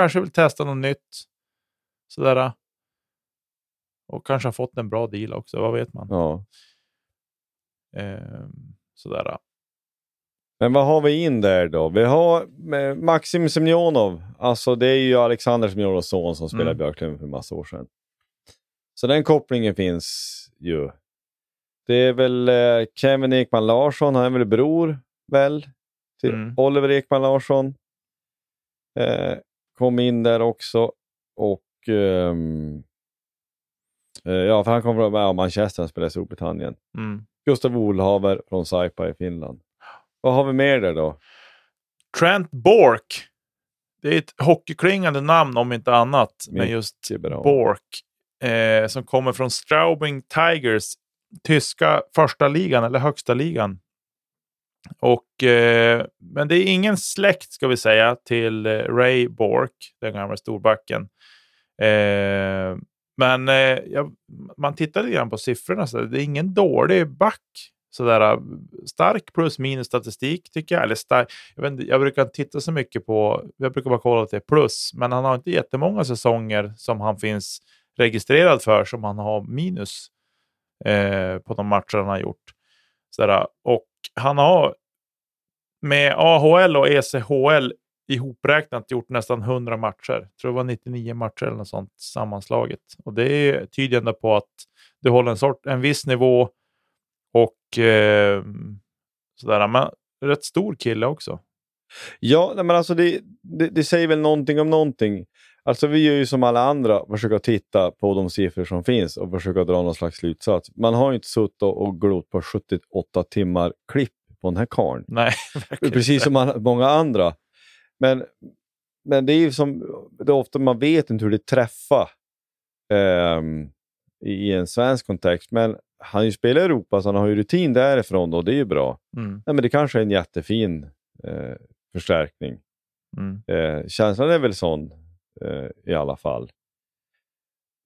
Kanske vill testa något nytt. Sådär. Och kanske har fått en bra deal också, vad vet man? Ja. Eh, Sådär. Men vad har vi in där då? Vi har eh, Maxim Semjonov. Alltså det är ju Alexander Semjonovs son som spelade Mm. Björklöven för en massa år sedan. Så den kopplingen finns ju. Det är väl eh, Kevin Ekman Larsson, han är väl bror väl? Till Mm. Oliver Ekman Larsson. Eh, kom in där också. Och eh, ja, för han kom från ja, Manchester, han spelade i Storbritannien. Mm. Gustav Olhaver från Saipa i Finland. Vad har vi mer där då? Trent Bork. Det är ett hockeyklingande namn om inte annat. Men just. Bork. Eh, som kommer från Straubing Tigers. Tyska första ligan eller högsta ligan. Och, eh, men det är ingen släkt ska vi säga till eh, Ray Bork, den gamla storbacken. Eh, men eh, jag, man tittar lite grann på siffrorna. Så det är ingen dålig back. Sådär, eh, stark plus minus statistik tycker jag. Eller stark, jag, vet inte, jag brukar inte titta så mycket på, jag brukar bara kolla till plus. Men han har inte jättemånga säsonger som han finns registrerad för som han har minus eh, på de matcher han har gjort. Sådär, eh, och han har med AHL och ECHL ihopräknat gjort nästan 100 matcher. Jag tror det var 99 matcher eller något sånt sammanslaget. Och det är ändå på att du håller en, sort, en viss nivå och eh, sådär. Men rätt stor kille också. Ja, men alltså det, det, det säger väl någonting om någonting. Alltså vi gör ju som alla andra, försöka titta på de siffror som finns och försöka dra någon slags slutsats. Man har ju inte suttit och glott på 78 timmar klipp på den här karln. Nej, Precis som många andra. Men, men det är ju som, det är ofta man vet inte hur det träffar ehm, i en svensk kontext. Men han ju spelat i Europa så han har ju rutin därifrån och det är ju bra. Mm, Nej, men det kanske är en jättefin eh, förstärkning. mm. Eh, känslan är väl sån eh, i alla fall.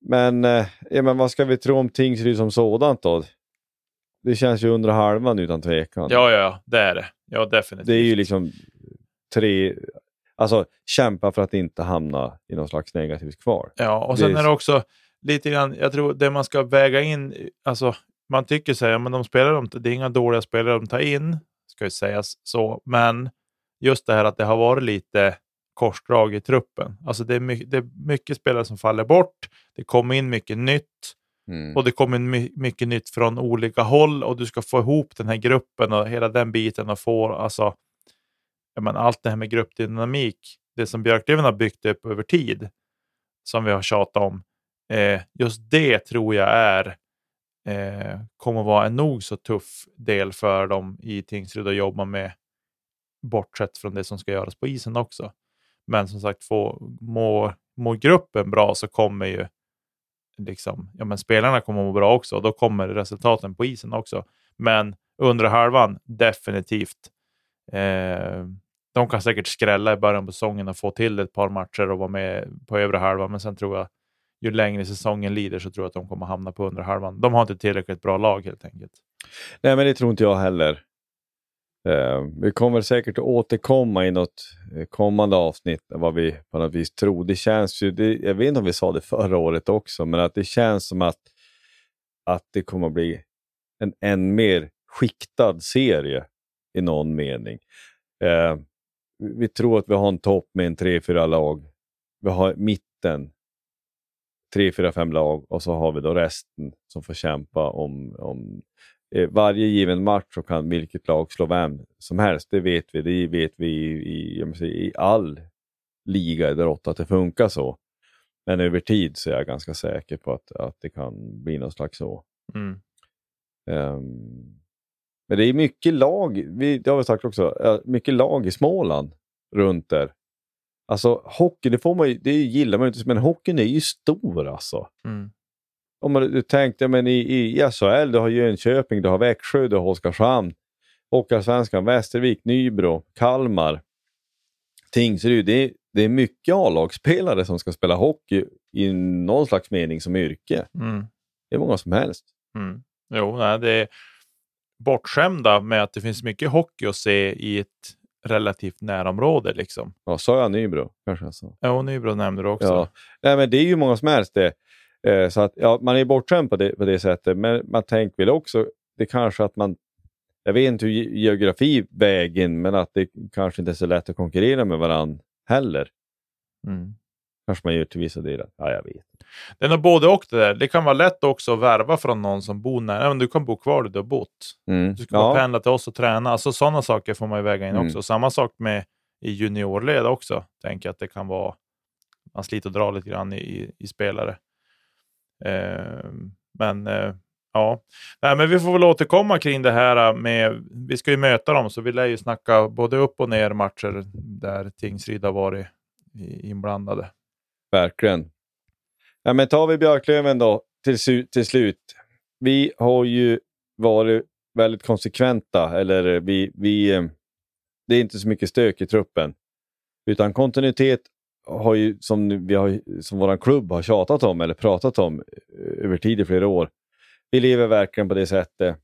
Men, eh, ja, men vad ska vi tro om Tingsryd som sådant då? Det känns ju under halvan utan tvekan. Ja, ja, det är det. Ja, definitivt. Det är ju liksom tre... Alltså kämpa för att inte hamna i någon slags negativt kval. Ja, och Det sen är- är det också lite grann, jag tror det man ska väga in, alltså man tycker så här, men de spelar de, det är inga dåliga spelare de tar in, ska ju sägas så, men just det här att det har varit lite korsdrag i truppen. Alltså det är, mycket, det är mycket spelare som faller bort, det kommer in mycket nytt Mm. och det kommer in my, mycket nytt från olika håll och du ska få ihop den här gruppen och hela den biten och få, alltså, menar, allt det här med gruppdynamik, det som Björklöven har byggt upp över tid, som vi har tjatat om, eh, just det tror jag är eh, kommer vara en nog så tuff del för dem i Tingsryd att jobba med, bortsett från det som ska göras på isen också. Men som sagt, få, mår, mår gruppen bra så kommer ju liksom, ja, men spelarna kommer må bra också och då kommer resultaten på isen också. Men under halvan, definitivt. Eh, de kan säkert skrälla i början på säsongen och få till ett par matcher och vara med på övre halvan, men sen tror jag ju längre säsongen lider så tror jag att de kommer hamna på under halvan. De har inte tillräckligt bra lag helt enkelt. Nej, men det tror inte jag heller. Eh, vi kommer säkert att återkomma i något eh, kommande avsnitt vad vi på något vis tror. Det känns ju, det, jag vet inte om vi sa det förra året också, men att det känns som att, att det kommer att bli en än mer skiktad serie i någon mening. Eh, vi- tror att vi har en topp med en tre, fyra lag. Vi har mitten, tre, fyra, fem lag och så har vi då resten som får kämpa om, om varje given match så kan vilket lag slå vem som helst. Det vet vi. Det vet vi i, i, i all liga där åtta att det funkar så. Men över tid så är jag ganska säker på att, att det kan bli något slags så. Mm. Ehm, men det är mycket lag, vi, det har vi sagt också, eh, mycket lag i Småland runt där. Alltså hockey, det, får man ju, det gillar man ju inte, men hockeyn är ju stor alltså. Mm. Om man du tänkte, men i, i, SHL, du har Jönköping, du har Växjö, du har Oskarshamn, Hockeyallsvenskan, Västervik, Nybro, Kalmar, Tingsryd. Det är, det är mycket A-lagsspelare som ska spela hockey i någon slags mening som yrke. Mm. Det är många som helst. Mm. Jo, nej, det är bortskämda med att det finns mycket hockey att se i ett relativt närområde. Liksom. Ja, sa jag Nybro? Kanske jag sa. Ja, Nybro nämnde du också. Ja. Nej, men det är ju många som helst det. Eh, så att, ja, man är bortskämd på det, på det sättet, men man tänker väl också det kanske att man jag vet inte hur ge- geografi väger in, men att det kanske inte är så lätt att konkurrera med varandra heller. Mm. Kanske man gör till vissa delar. Ja, jag vet. Det är nog både och det där. Det kan vara lätt också att värva från någon som bor nära. Men du kan bo kvar där du har bott. Mm. Du ska Ja, pendla till oss och träna. Alltså, sådana saker får man ju väga in Mm. också. Samma sak med i juniorled också. Tänker att det kan vara, man sliter och drar lite grann i, i, i spelare. Ehm, men eh, ja, Nej, men vi får väl återkomma kring det här eh, med, vi ska ju möta dem, så vi lär ju snacka både upp och ner matcher där Tingsryd har varit inblandade. verkligen. Ja, men tar vi Björklöven då till, till slut. Vi har ju varit väldigt konsekventa, eller vi, vi, eh, det är inte så mycket stök i truppen. Utan kontinuitet har ju, som, vi har, som vår klubb har tjatat om eller pratat om eh, över tid i flera år. Vi lever verkligen på det sättet.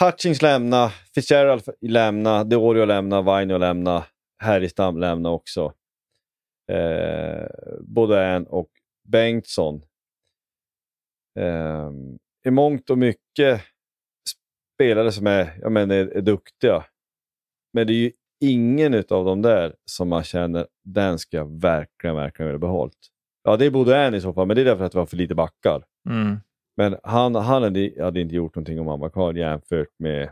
Hutchings lämna, Fitzgerald lämna, Deorio lämna, Vainio lämna, Härjestam lämna också. Eh, både en och Bengtsson. Eh, I mångt och mycket spelare som är, jag menar, är, är duktiga. Men det är ju ingen av dem där som man känner, den ska jag verkligen, verkligen vilja behållt. Ja, det är Ann i så fall, men det är därför att vi har för lite backar. Mm. Men han, han hade, hade inte gjort någonting om han var kvar jämfört med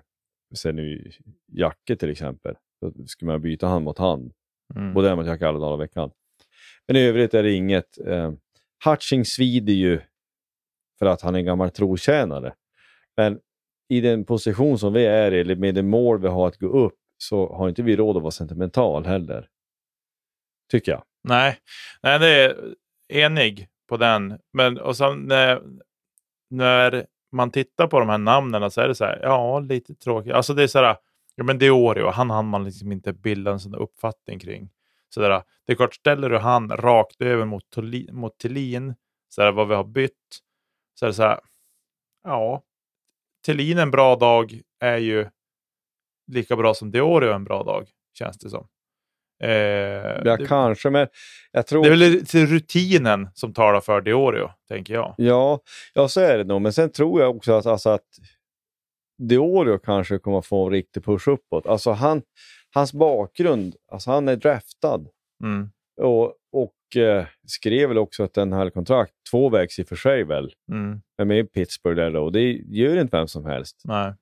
sen nu, Jacke till exempel. Då skulle man byta hand mot hand. Mm. Både mot Jacke alla dagar i veckan. Men i övrigt är det inget. Eh, Hutching svider ju för att han är en gammal trotjänare. Men i den position som vi är i, eller med det mål vi har att gå upp, så har inte vi råd att vara sentimental heller. Tycker jag. Nej, nej, det är enig på den. Men och sen när, när man tittar på de här namnen så är det så här, ja, lite tråkigt. Alltså det är så här, ja men Diorio, han hann man liksom inte bilda en sån uppfattning kring. Så där, det är klart, ställer du han rakt över mot, Toli- mot Thelin, så vad vi har bytt, så är det så här, ja, Thelin en bra dag är ju lika bra som Deorio en bra dag, känns det som. Eh, Ja, det- kanske, men jag tror... det är väl rutinen som talar för Diorio, tänker jag. Ja, ja, så är det nog. Men sen tror jag också att, alltså, att Diorio kanske kommer få en riktig push uppåt. Alltså han, hans bakgrund, alltså han är draftad Mm. och, och eh, skrev väl också att den här kontrakt, tvåvägs i och för sig väl, Mm. med Pittsburgh där då. Det gör inte vem som helst. Nej.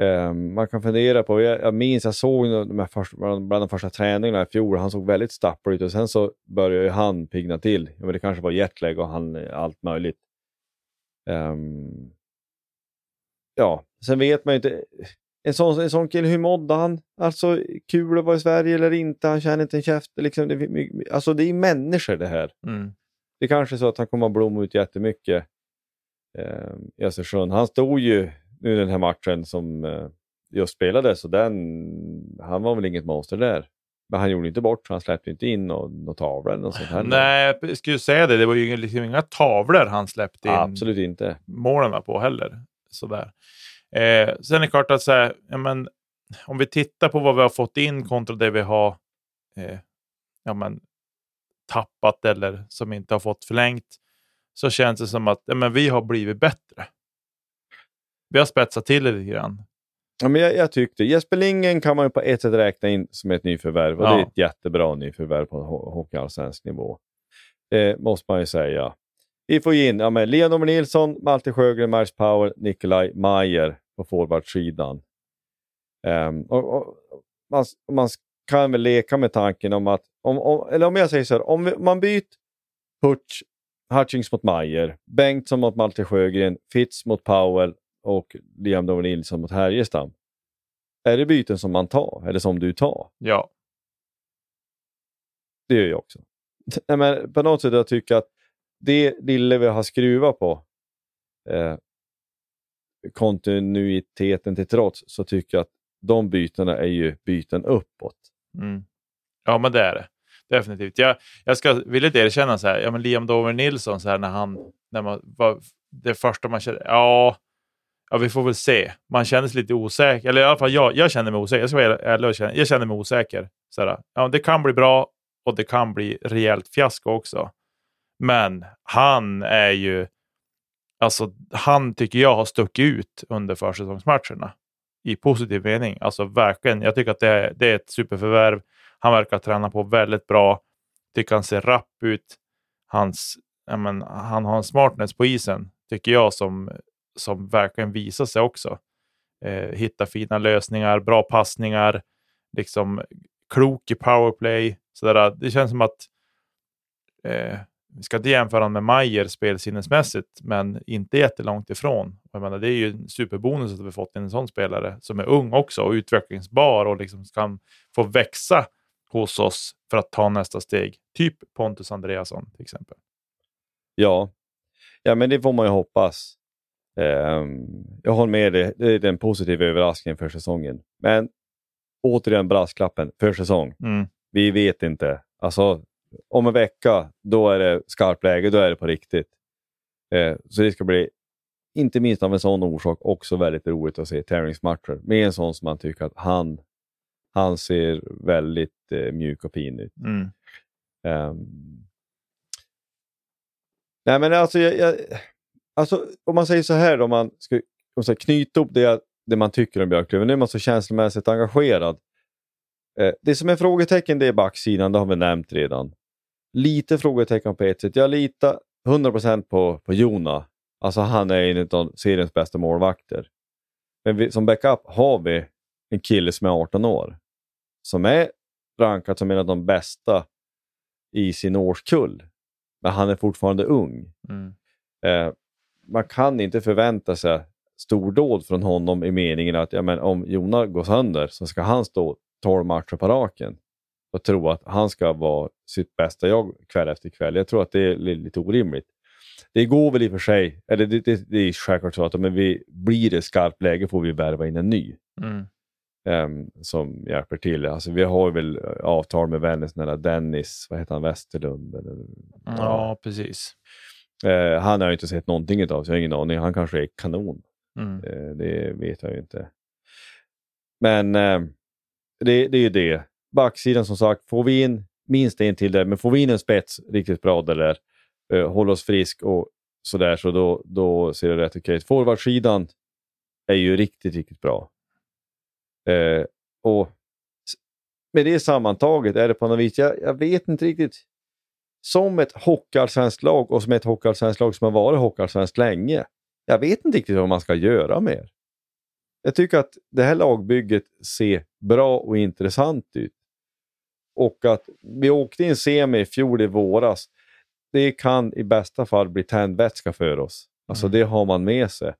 Eh, man kan fundera på, jag, minns jag såg de här första, bland, de första träningarna i fjol, han såg väldigt stapplad ut och sen så började ju han pigna till. Men det kanske var jetlag och han, allt möjligt. Ehm, ja, sen vet man ju inte. En sån, en sån kille, hur mådde han? Alltså kul att vara i Sverige eller inte? Han känner inte en käft. Liksom, det, alltså det är människor det här. Mm. Det är kanske är så att han kommer att blomma ut jättemycket eh, i Östersund. Han stod ju nu den här matchen som eh, just spelades, så den, han var väl inget monster där. Men han gjorde inte bort så han släppte inte in någon tavla eller något sånt heller. Nej, jag skulle säga det. Det var ju liksom inga tavlor han släppte in Absolut inte. målen på heller. Sådär. Eh, sen är det klart att så här, ja, men, om vi tittar på vad vi har fått in kontra det vi har eh, ja, men, tappat eller som inte har fått förlängt så känns det som att ja, men, vi har blivit bättre. Vi har spetsat till det lite grann. Ja, men jag, jag tyckte, Jesper Lindgren kan man ju på ett sätt räkna in som ett nyförvärv och Ja. det är ett jättebra nyförvärv på ho- hockeyallsvensk nivå. Det måste man ju säga. Vi får in ja, men Leonor Nilsson, Malte Sjögren, Mars Power, Nikolaj Mayer på forwardsidan. Ehm, och, och, man, man kan väl leka med tanken om att, om, om, eller om jag säger så här, om vi, man byter Hutch, Hutchings mot Mayer, Bengtsson mot Malte Sjögren, Fitz mot Powell och Liam Dover Nilsson mot Härjestam. Är det byten som man tar, eller som du tar? Ja, Det gör jag också. Nej, men på något sätt jag tycker att det lilla vi har skruvat på, eh, kontinuiteten till trots, så tycker jag att de bytena är ju byten uppåt. Mm. Ja, men det är det. Definitivt. Jag, jag ska villigt erkänna så här, ja, men Liam Dover Nilsson, så här, när han, när man var det första man kände, ja, ja, vi får väl se. Man känner sig lite osäker, eller i alla fall jag, jag känner mig osäker. Jag ska vara ärlig och jag känner mig osäker. Så ja, det kan bli bra och det kan bli rejält fiasko också. Men han är ju, alltså han tycker jag har stuckit ut under försäsongsmatcherna. i positiv mening. Alltså verkligen, jag tycker att det är, det är ett superförvärv. Han verkar träna på väldigt bra. Tycker han ser rapp ut. Hans, men, han har en smartness på isen, tycker jag, som, som verkligen visar sig också. Eh, hitta fina lösningar, bra passningar, liksom klok i powerplay. Sådär. Det känns som att eh, vi ska inte jämföra honom med Mayer spelsinnesmässigt, men inte jättelångt ifrån. Jag menar, det är ju en superbonus att vi fått en sån spelare som är ung också och utvecklingsbar och liksom kan få växa hos oss för att ta nästa steg. Typ Pontus Andreasson till exempel. Ja, ja men det får man ju hoppas. Um, jag håller med dig, det är den positiva överraskningen för säsongen. Men återigen brasklappen för säsong. Mm. Vi vet inte. Alltså, om en vecka, då är det skarpt läge, då är det på riktigt. Eh, så det ska bli, inte minst av en sån orsak, också väldigt roligt att se tävlingsmatcher med en sån som man tycker att han, han ser väldigt eh, mjuk och fin ut. Mm. Um, nej men alltså, jag, jag, alltså, om man säger så här, om man ska om man knyta upp det, det man tycker om Björklöven, nu är man så känslomässigt engagerad. Eh, det som är frågetecken det är backsidan, det har vi nämnt redan lite frågetecken på ett sätt. Jag litar 100% på, på Jona. Alltså han är en av seriens bästa målvakter. Men vi, som backup har vi en kille som är 18 år. Som är rankad som en av de bästa i sin årskull. Men han är fortfarande ung. Mm. Eh, man kan inte förvänta sig stordåd från honom i meningen att ja, men om Jona går sönder så ska han stå 12 matcher på raken och tro att han ska vara sitt bästa jag kväll efter kväll. Jag tror att det är lite orimligt. Det går väl i och för sig, eller det, det, det är självklart så att om vi blir det skarpt läge får vi värva in en ny. Mm. Um, som hjälper till. Alltså, vi har väl avtal med Vännäs, Dennis, vad heter han, Westerlund? Eller, ja, ja, precis. Uh, han har jag inte sett någonting av, så jag har ingen aning. Han kanske är kanon. Mm. Uh, det vet jag ju inte. Men uh, det, det är ju det backsidan som sagt, får vi in minst en till där, men får vi in en spets riktigt bra där, uh, håller oss frisk och sådär, så då, då ser det rätt okej ut. Forwardsidan är ju riktigt, riktigt bra. Uh, och med det sammantaget är det på något vis, jag, jag vet inte riktigt, som ett hockeyallsvenskt lag och som ett hockeyallsvenskt lag som har varit hockeyallsvenskt länge. Jag vet inte riktigt vad man ska göra mer. Jag tycker att det här lagbygget ser bra och intressant ut. Och att vi åkte in semi i fjol i våras, det kan i bästa fall bli tändvätska för oss. Alltså mm. det har man med sig.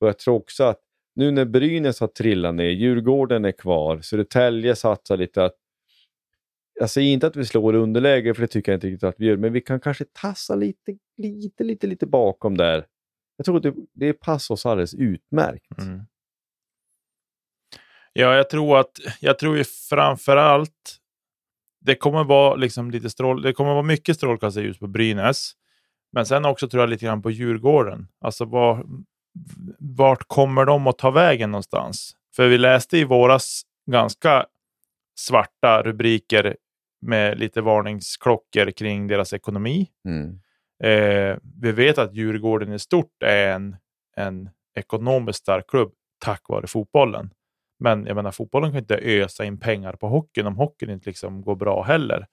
Och jag tror också att nu när Brynäs har trillat ner, Djurgården är kvar, Södertälje satsar lite att jag säger inte att vi slår underläge, för det tycker jag inte riktigt att vi gör, men vi kan kanske tassa lite, lite, lite, lite bakom där. Jag tror att det, det passar oss alldeles utmärkt. Mm. Ja, jag tror att jag tror ju framför allt det kommer vara liksom lite strål, det kommer vara mycket strålkastarljus på Brynäs. Men sen också tror jag lite grann på Djurgården. Alltså var, vart kommer de att ta vägen någonstans? För vi läste i våras ganska svarta rubriker med lite varningsklockor kring deras ekonomi. Mm. Eh, vi vet att Djurgården i stort är en, en ekonomiskt stark klubb tack vare fotbollen. Men jag menar, fotbollen kan inte ösa in pengar på hockeyn om hockeyn inte liksom går bra heller.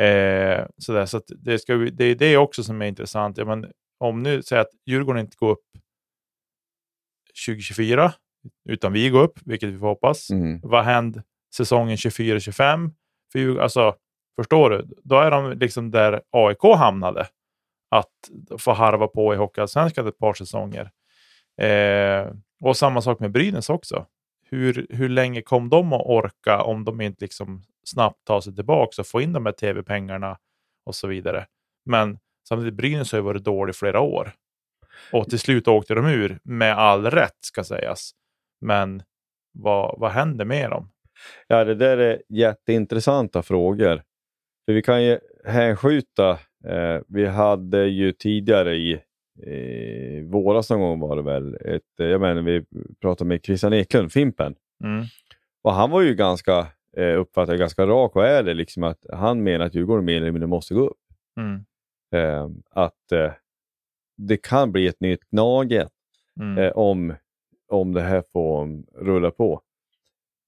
Eh, sådär, så det, ska, det är det också som är intressant. Ja, men om nu säger att Djurgården inte går upp 2024, utan vi går upp, vilket vi får hoppas. Mm. Vad händer säsongen 24-25? Alltså, förstår du? Då är de liksom där AIK hamnade. Att få harva på i Hockeyallsvenskan ett par säsonger. Eh, och samma sak med Brynäs också hur, hur länge kom de att orka om de inte liksom snabbt tar sig tillbaka och får in de här tv-pengarna och så vidare. Men samtidigt Brynäs har ju varit dålig flera år. Och till slut åkte de ur med all rätt ska sägas. Men vad, vad händer med dem? Ja, det där är jätteintressanta frågor. För vi kan ju hänskjuta. Eh, vi hade ju tidigare i i våras någon gång var det väl. Ett, jag menar, vi pratade med Christian Eklund, Fimpen. Mm. Och han var ju ganska, eh, uppfattade ganska rak och ärlig, liksom att han menar att Djurgården mer eller mindre måste gå upp. Mm. Eh, att eh, det kan bli ett nytt Gnaget mm. eh, om, om det här får rulla på.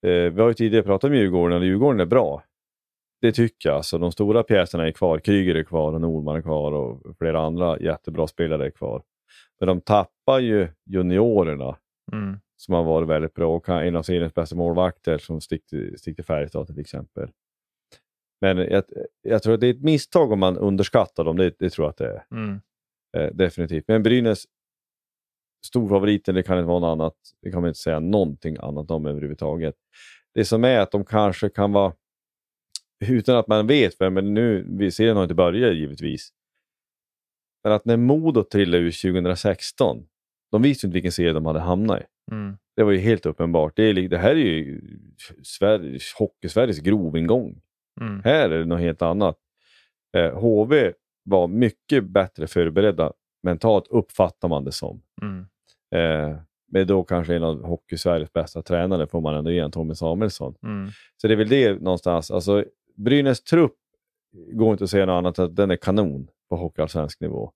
Eh, vi har ju tidigare pratat om Djurgården och Djurgården är bra. Det tycker jag. Alltså, de stora pjäserna är kvar. Kryger är kvar och Nordman är kvar och flera andra jättebra spelare är kvar. Men de tappar ju juniorerna Mm. som har varit väldigt bra och en av seriens bästa målvakter som stick till, stick till Färjestad till exempel. Men jag, jag tror att det är ett misstag om man underskattar dem. Det, det tror jag att det är. Mm. Eh, definitivt. Men Brynäs storfavoriten, det kan inte vara något annat. Det kan man inte säga någonting annat om överhuvudtaget. Det som är att de kanske kan vara, utan att man vet vem, men nu, vi serien har inte börjat givetvis. Men att när Modo trillade ur 2016, de visste inte vilken serie de hade hamnat i. Mm. Det var ju helt uppenbart. Det, är, det här är ju Sveriges, Hockey-Sveriges grovingång. Mm. Här är det något helt annat. Eh, HV var mycket bättre förberedda mentalt, uppfattar man det som. Mm. Eh, med då kanske en av Hockey-Sveriges bästa tränare, får man ändå ge en Tommy Samuelsson. Mm. Så det är väl det någonstans. Alltså, Brynäs trupp går inte att säga något annat än att den är kanon på hockeyallsvensk nivå.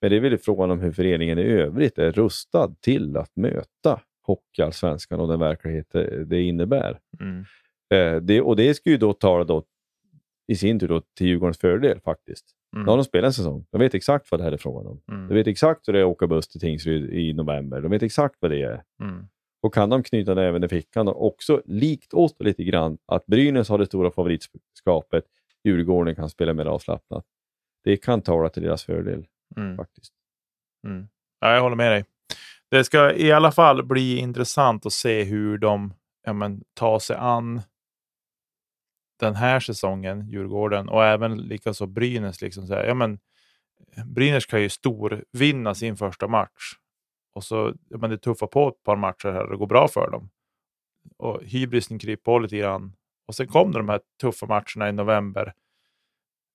Men det är väl frågan om hur föreningen i övrigt är rustad till att möta hockeyallsvenskan och den verklighet det, innebär. Mm. Eh, det, och det ska ju då tala då, i sin tur då, till Djurgårdens fördel faktiskt. Mm. Nu har de spelat en säsong. De vet exakt vad det här är frågan om. Mm. De vet exakt hur det är att åka buss till Tingsryd i november. De vet exakt vad det är. Mm. Och kan de knyta det även i fickan och också likt oss lite grann att Brynäs har det stora favoritskapet, Djurgården kan spela mer avslappnat. Det kan tala till deras fördel Mm. faktiskt. Mm. Ja, jag håller med dig. Det ska i alla fall bli intressant att se hur de ja, men, tar sig an den här säsongen, Djurgården, och även likaså Brynäs. Liksom så här, ja, men, Brynäs kan ju storvinna sin första match. Och så, ja, men det tuffar på ett par matcher här och det går bra för dem. Och hybrisen kryper på lite grann. Och sen kom de här tuffa matcherna i november.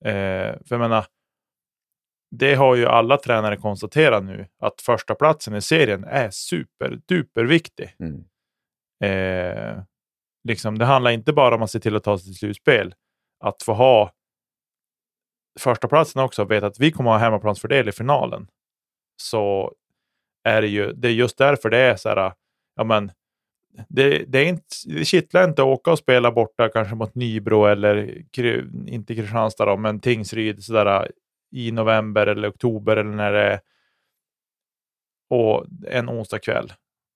Eh, för jag menar, det har ju alla tränare konstaterat nu, att första platsen i serien är super, viktig. Mm. Eh, liksom, det handlar inte bara om att se till att ta sig till slutspel. Att få ha första platsen också och veta att vi kommer att ha hemmaplansfördel i finalen. Så är det ju, det är just därför det är så här, ja men, det, det, är inte, det kittlar inte att åka och spela borta kanske mot Nybro eller inte Kristianstad då, men Tingsryd sådär i november eller oktober eller när det är och en onsdag kväll.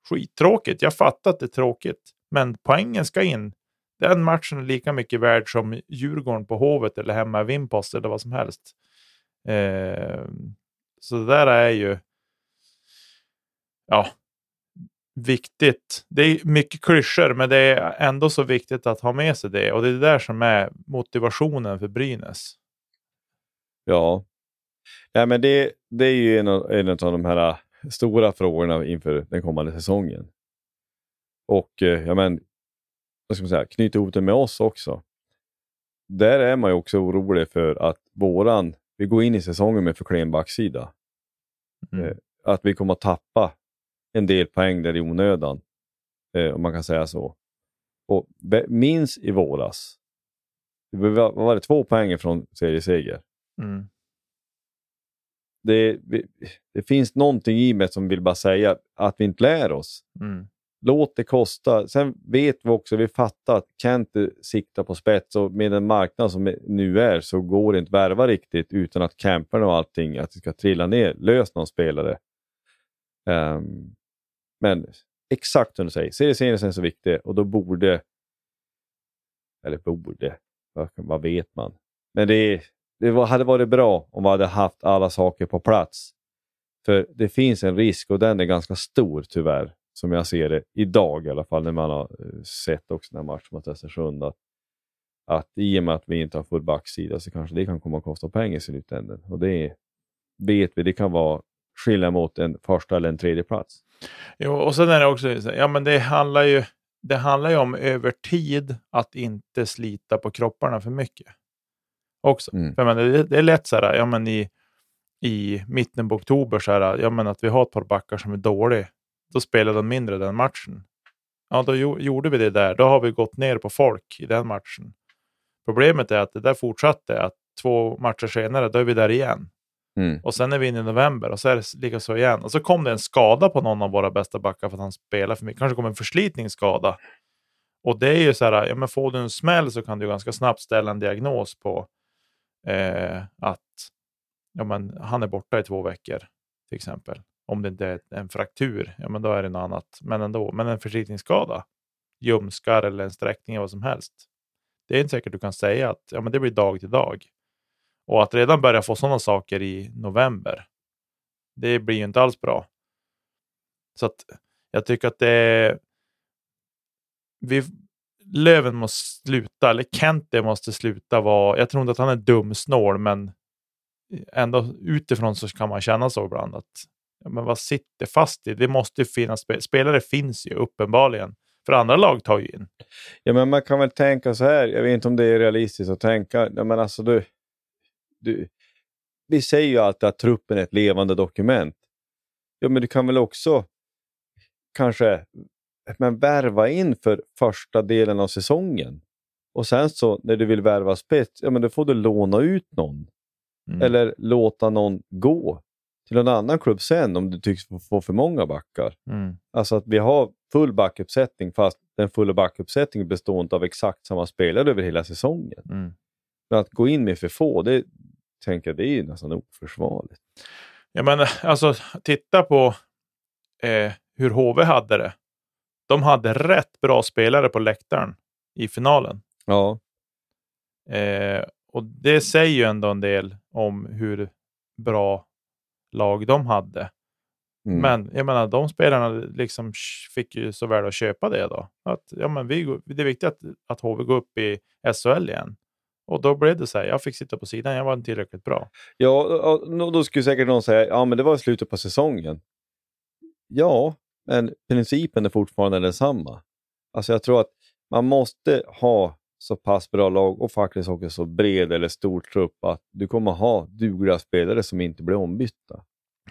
Skittråkigt. Jag fattar att det är tråkigt, men poängen ska in. Den matchen är lika mycket värd som Djurgården på Hovet eller hemma i Vimpost eller vad som helst. Eh, så det där är ju ja, viktigt. Det är mycket klyschor, men det är ändå så viktigt att ha med sig det. Och det är det där som är motivationen för Brynäs. Ja, ja men det, det är ju en av, en av de här stora frågorna inför den kommande säsongen. Och eh, ja, men, vad ska man säga, knyta ihop det med oss också. Där är man ju också orolig för att våran, vi går in i säsongen med för klen backsida. Mm. Eh, att vi kommer att tappa en del poäng där i onödan. Eh, om man kan säga så. Och minns i våras, det var, var det, två poäng från serieseger. Mm. Det, det finns någonting i mig som vill bara säga att vi inte lär oss. Mm. Låt det kosta. Sen vet vi också, vi fattar att Kent siktar på spets och med den marknad som nu är så går det inte att värva riktigt utan att camperna och allting, att det ska trilla ner. Lös någon spelare. Um, men exakt som du säger, serieserien är så viktig och då borde, eller borde, vad, vet man? Men det, det hade varit bra om vi hade haft alla saker på plats. För det finns en risk och den är ganska stor tyvärr, som jag ser det idag i alla fall, när man har eh, sett också den här matchen mot Östersund. Att, att i och med att vi inte har full backsida så kanske det kan komma att kosta pengar i slutändan. Och det vet vi, det kan vara skillnad mot en första eller en tredje plats. Jo, och sen är det också, så- ja men det handlar ju, det handlar ju om över tid att inte slita på kropparna för mycket. Också. Mm. För menar, det, det är lätt så här, ja men i, i mitten på oktober så här, ja men att vi har ett par backar som är dåliga. Då spelar de mindre den matchen. Ja, då gjo- gjorde vi det där. Då har vi gått ner på folk i den matchen. Problemet är att det där fortsatte, att två matcher senare, då är vi där igen. Mm. Och sen är vi inne i november och så är det lika så igen. Och så kom det en skada på någon av våra bästa backar för att han spelar för mycket. Kanske kom en förslitningsskada. Och det är ju så här, ja, men får du en smäll så kan du ganska snabbt ställa en diagnos på eh, att ja, men han är borta i två veckor till exempel. Om det inte är en fraktur, ja men då är det något annat. Men ändå, men en förslitningsskada, ljumskar eller en sträckning eller vad som helst. Det är inte säkert du kan säga att ja, men det blir dag till dag. Och att redan börja få sådana saker i november, det blir ju inte alls bra. Så att jag tycker att det är... Vi, Löven måste sluta, eller Kente måste sluta vara... Jag tror inte att han är dumsnål, men ändå utifrån så kan man känna så ibland att men vad sitter fast i? Det måste ju finnas spel spelare finns ju uppenbarligen. För andra lag tar ju in. Ja, men man kan väl tänka så här, jag vet inte om det är realistiskt att tänka, ja, men alltså du, du, vi säger ju alltid att truppen är ett levande dokument. Ja, men du kan väl också kanske men värva in för första delen av säsongen. Och sen så när du vill värva spets, ja men då får du låna ut någon. Mm. Eller låta någon gå till en annan klubb sen om du tycks få för många backar. Mm. Alltså att vi har full backuppsättning fast den fulla backuppsättningen består inte av exakt samma spelare över hela säsongen. Mm. Men att gå in med för få, det tänker jag det är ju nästan oförsvarligt. Ja, men alltså titta på eh, hur HV hade det. De hade rätt bra spelare på läktaren i finalen. Ja, Eh, och det säger ju ändå en del om hur bra lag de hade. mm. Men jag menar, de spelarna liksom fick ju så väl att köpa det då. Att, ja, men vi, det är viktigt att, att HV går upp i SHL igen. Och då blev det så här, jag fick sitta på sidan, jag var inte tillräckligt bra. ja och då skulle säkert någon säga ja men det var i slutet på säsongen. Ja, men principen är fortfarande densamma. Alltså jag tror att man måste ha så pass bra lag och faktiskt också så bred eller stor trupp att du kommer ha dugliga spelare som inte blir ombytta.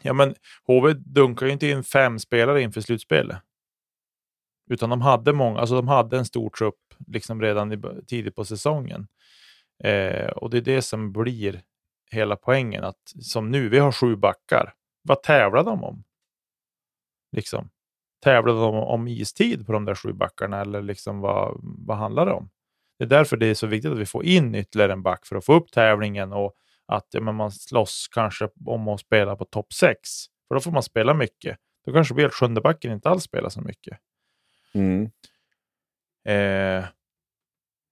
Ja, men HV dunkar ju inte in fem spelare inför slutspelet. Utan de hade många, alltså de hade en stor trupp liksom redan i, tidigt på säsongen. Eh, och det är det som blir hela poängen. Att som nu, vi har sju backar. Vad tävlar de om? Liksom. Tävlar de om, om istid på de där sju backarna eller liksom vad, vad handlar det om? Det är därför det är så viktigt att vi får in ytterligare en back för att få upp tävlingen och att ja, men man slåss kanske om att spela på topp 6. För då får man spela mycket. Då kanske blir sjunde backen inte alls spelar så mycket. Mm. Eh,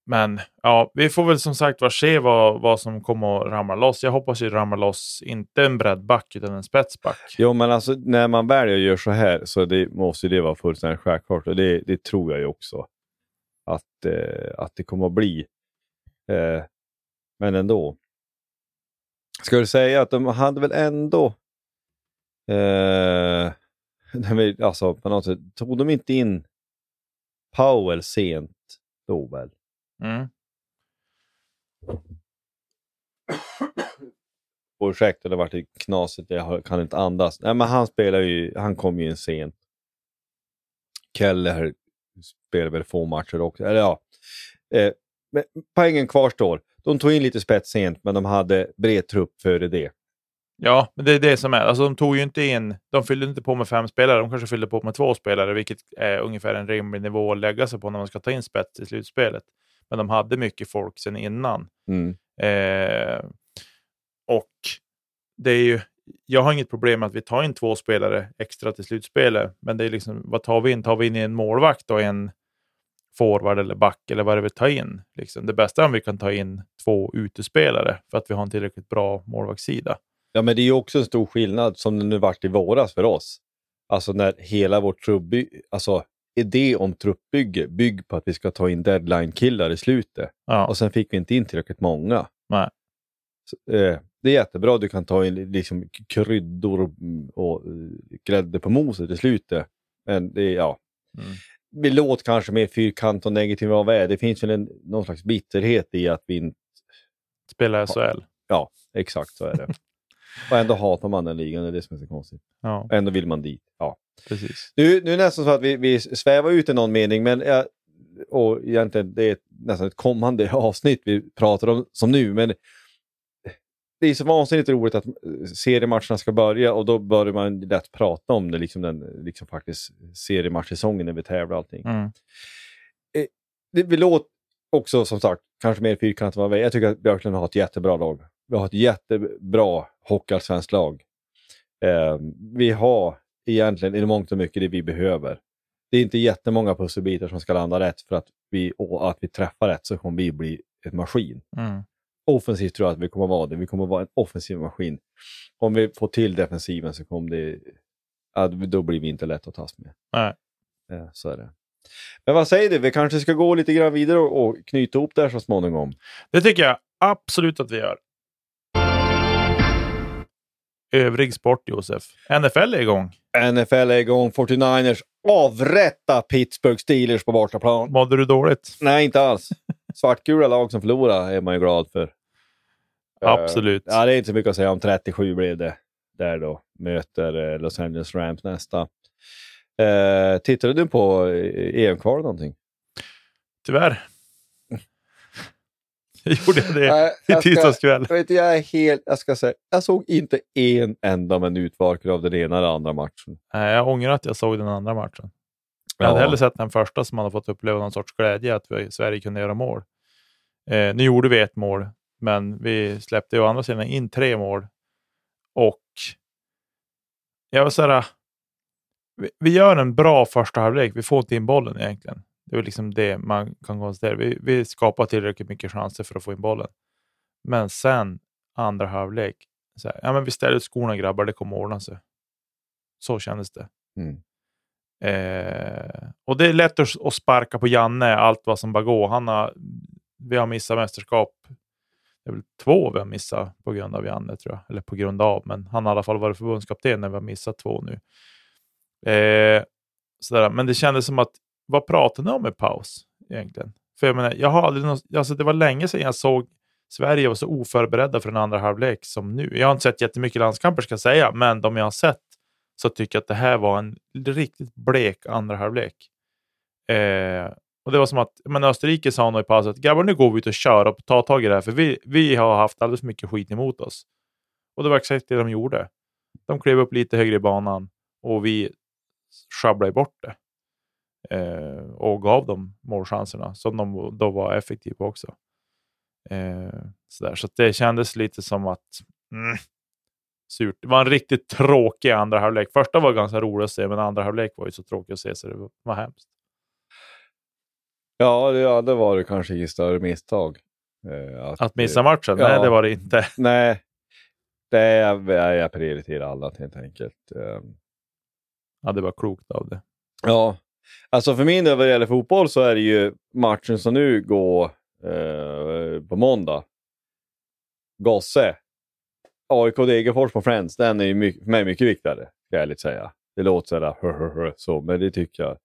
men ja, vi får väl som sagt var se vad, vad som kommer att ramla loss. Jag hoppas ju ramla loss, inte en breddback utan en spetsback. Jo, men alltså när man väljer att göra så här så det, måste det vara fullständigt självklart och det, det tror jag ju också att, eh, att det kommer att bli. Eh, men ändå. Ska du säga att de hade väl ändå... Eh, alltså på något sätt, tog de inte in Powell sent då väl? Mm. Ursäkta, det har varit knasigt, jag kan inte andas. Nej, men han spelar ju, han kom ju in sent. Keller spelar väl få matcher också. Eller ja. Eh, men poängen kvarstår. De tog in lite spets sent, men de hade bred trupp före det. Ja, men det är det som är. Alltså, de tog ju inte in, de fyllde inte på med fem spelare, de kanske fyllde på med två spelare, vilket är ungefär en rimlig nivå att lägga sig på när man ska ta in spets i slutspelet. Men de hade mycket folk sedan innan. Mm. Eh, och det är ju, jag har inget problem med att vi tar in två spelare extra till slutspelet, men det är liksom, vad tar vi in? Tar vi in en målvakt och en forward eller back eller vad är det vi tar in? Liksom. Det bästa är om vi kan ta in två utespelare för att vi har en tillräckligt bra målvaktssida. Ja, men det är ju också en stor skillnad som det nu vart i våras för oss. Alltså när hela vårt truppby, alltså idé om truppbygge bygger på att vi ska ta in deadline-killar i slutet. Ja, Och sen fick vi inte in tillräckligt många. Nej. Så, eh, det är jättebra, du kan ta in liksom, kryddor och, och eh, grädde på moset i slutet. Men det är, ja. Mm. Vi låter kanske mer fyrkant och negativ än vad vi är. Det finns väl en, någon slags bitterhet i att vi inte... spela SHL. Ja, exakt så är det. och ändå hatar man den ligan, det är det som är så konstigt. Ja, Ändå vill man dit. Ja. precis. Nu, nu är det nästan så att vi, vi svävar ut i någon mening, men jag, och egentligen det är nästan ett kommande avsnitt vi pratar om som nu, men det är så vansinnigt roligt att eh, seriematcherna ska börja och då börjar man lätt prata om det, liksom den liksom faktiskt seriematchsäsongen när vi tävlar och allting. Mm. Det, vi låter också som sagt kanske mer fyrkantigt än vad. Jag tycker att Björklund har ett jättebra lag. Vi har ett jättebra hockeyallsvenskt lag. Eh, vi har egentligen i mångt och mycket det vi behöver. Det är inte jättemånga pusselbitar som ska landa rätt för att vi, och att vi träffar rätt så kommer vi bli en maskin. Mm. Offensivt tror jag att vi kommer vara det. Vi kommer vara en offensiv maskin. Om vi får till defensiven så kommer det... Ja, då blir vi inte lätt att tas med. Nej. Ja, så är det. Men vad säger du? Vi kanske ska gå lite grann vidare och, och knyta ihop det här så småningom. Det tycker jag absolut att vi gör. Övrig sport, Josef. NFL är igång. NFL är igång. 49ers avrätta Pittsburgh Steelers på bortaplan. Mådde du dåligt? Nej, inte alls. Svartgula lag som förlorar är man ju glad för. Absolut. Uh, ja, det är inte så mycket att säga om. 37 blev det där då. Möter uh, Los Angeles Rams nästa. Uh, tittade du på EM-kval någonting? Tyvärr. Gjorde jag det i tisdags kväll? Jag, vet, jag är helt... Jag ska säga, jag såg inte en enda minut varken av den ena eller andra matchen. Nej, jag ångrar att jag såg den andra matchen. Jag Ja. hade hellre sett den första som hade fått uppleva någon sorts glädje att vi, Sverige kunde göra mål. Eh, nu gjorde vi ett mål, men vi släppte ju å andra sidan in tre mål. Och jag var så här, vi, vi gör en bra första halvlek. Vi får inte in bollen egentligen. Det är liksom det man kan konstatera. Vi, vi skapar tillräckligt mycket chanser för att få in bollen. Men sen andra halvlek, så här, ja, men vi ställer ut skorna grabbar, det kommer ordna sig. Så kändes det. Mm. Eh, och det är lätt att, sparka på Janne allt vad som bara går. Han har, vi har missat mästerskap. Det är väl två vi har missat på grund av Janne, tror jag. Eller på grund av, men han har i alla fall varit förbundskapten när vi har missat två nu. Eh, sådär. Men det kändes som att, vad pratade ni om i paus egentligen? För jag menar, jag har aldrig, någon, alltså det var länge sedan jag såg Sverige var så oförberedda för en andra halvlek som nu. Jag har inte sett jättemycket landskamper ska jag säga, men de jag har sett så tycker jag att det här var en riktigt blek andra halvlek. Eh, och det var som att men Österrike sa nog i pausen att grabbar nu går vi ut och kör och tar tag i det här för vi, vi har haft alldeles för mycket skit emot oss. Och det var exakt det de gjorde. De klev upp lite högre i banan och vi sjabblade bort det. Eh, och gav dem målchanserna som de då var effektiva också. Eh, sådär. Så det kändes lite som att mm, surt. Det var en riktigt tråkig andra halvlek. Första var ganska rolig att se, men andra halvlek var ju så tråkig att se så det var, hemskt. Ja, det, ja, det var det kanske inget större misstag. Eh, Att missa matchen? ja. Nej, det var det inte. Nej, det är, jag, jag prioriterar annat helt enkelt. Eh, Ja, det var klokt av det. Ja, alltså för min del vad det gäller fotboll så är det ju matchen som nu går eh, på måndag. Gosse. AIK Degerfors på Friends, den är ju mycket, för mig mycket viktigare, ska jag ärligt säga. Det låter hör, hör, så, men det tycker jag.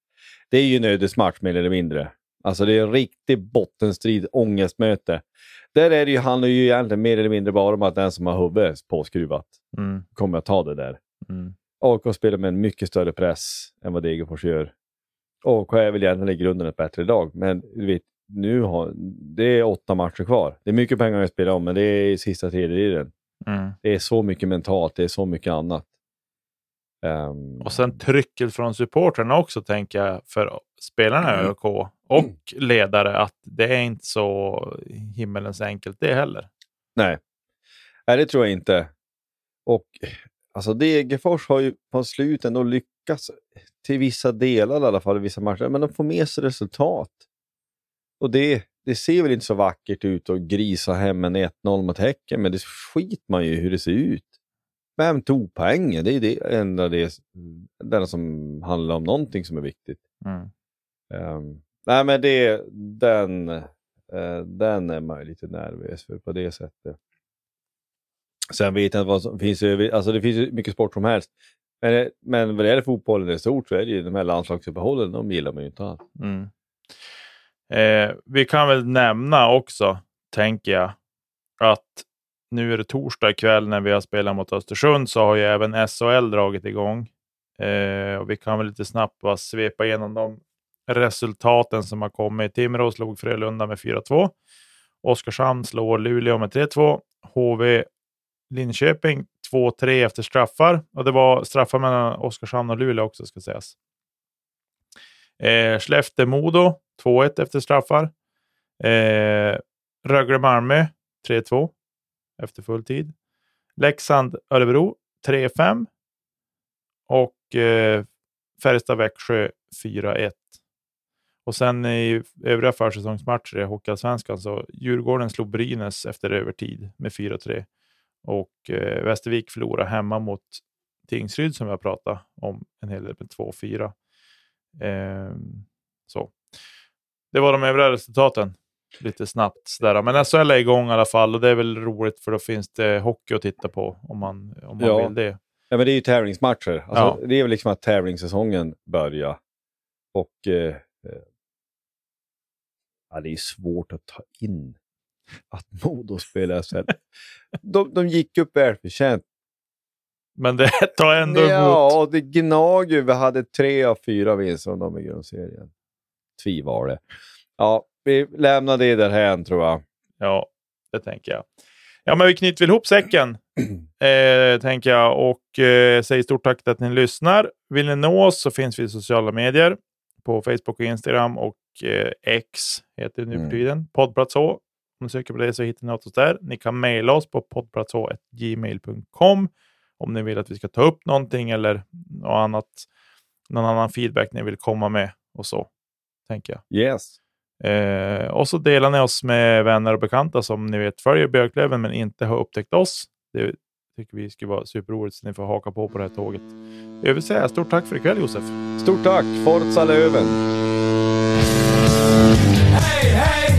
Det är ju en ödesmatch mer eller mindre. Alltså det är en riktig bottenstrid, ångestmöte. Där är det ju, handlar ju egentligen mer eller mindre bara om att den som har huvudet påskruvat Mm, kommer att ta det där. mm, AIK spelar med en mycket större press än vad Degerfors gör. AIK är väl egentligen i grunden ett bättre lag, men du vet, nu har, det är åtta matcher kvar. Det är mycket pengar att spela om, men det är i sista tredjedelen. Mm. Det är så mycket mentalt, det är så mycket annat. Ehm, Och sen trycket från supportrarna också, tänker jag, för spelarna i Mm. ÖK och ledare, att det är inte så himmelens enkelt det heller. Nej. Nej, det tror jag inte. Och alltså Degerfors har ju på slutet ändå lyckats till vissa delar i alla fall, i vissa matcher, men de får med sig resultat. Och det, det ser väl inte så vackert ut att grisa hem en 1-0 mot Häcken, men det skiter man ju hur det ser ut. Vem tog poängen? Det är det enda det, det enda som handlar om någonting som är viktigt. Mm. Ehm, nej, men det, den, eh, den är man ju lite nervös för på det sättet. Sen vet jag inte vad som finns över, alltså det finns ju mycket sport som helst. Men, men vad det gäller fotbollen i stort så är det ju de här landslagsuppehållen, de gillar man ju inte alls. Mm. Eh, vi kan väl nämna också, tänker jag, att nu är det torsdag kväll när vi har spelat mot Östersund så har ju även SHL dragit igång. Eh, och vi kan väl lite snabbt bara svepa igenom de resultaten som har kommit. Timrå slog Frölunda med 4-2. Oskarshamn slår Luleå med 3-2. HV Linköping 2-3 efter straffar. Och det var straffar mellan Oskarshamn och Luleå också ska sägas. Eh, Skellefteå-Modo 2-1 efter straffar. Eh, Rögle-Malmö 3-2 efter full tid. Leksand-Örebro 3-5. Och eh, Färjestad-Växjö 4-1. Och sen i övriga försäsongsmatcher i Hockeyallsvenskan så Djurgården slog Brynäs efter övertid med 4-3. Och eh, Västervik förlorade hemma mot Tingsryd som jag pratade om en hel del med 2-4. Eh, så. Det var de övriga resultaten. Lite snabbt där. Men SHL är igång i alla fall och det är väl roligt för då finns det hockey att titta på om man, om man Ja. vill det. Ja, men det är ju tävlingsmatcher. Alltså, Ja. Det är väl liksom att tävlingssäsongen börjar. Och eh, eh, ja, det är svårt att ta in att Modo spelar SHL. de, de gick upp välförtjänt. Men det tar ändå emot. Ja, och det gnager ju. Vi hade tre av fyra vinster om de i grundserien. Tvi var det. Ja, vi lämnar det därhän tror jag. Ja, det tänker jag. Ja, men vi knyter väl ihop säcken, eh, tänker jag. Och eh, säger stort tack till att ni lyssnar. Vill ni nå oss så finns vi i sociala medier. På Facebook och Instagram och eh, X heter det nu Mm. för tiden. Poddplats H. Om ni söker på det så hittar ni oss där. Ni kan mejla oss på poddplatsh.gmail.com om ni vill att vi ska ta upp någonting eller något annat, någon annan feedback ni vill komma med och så, tänker jag. Yes. Eh, och så delar ni oss med vänner och bekanta som ni vet följer Björklöven men inte har upptäckt oss. Det tycker vi skulle vara superroligt så ni får haka på på det här tåget. Jag vill säga stort tack för ikväll Josef. Stort tack! Forza Löven! Hej, hej,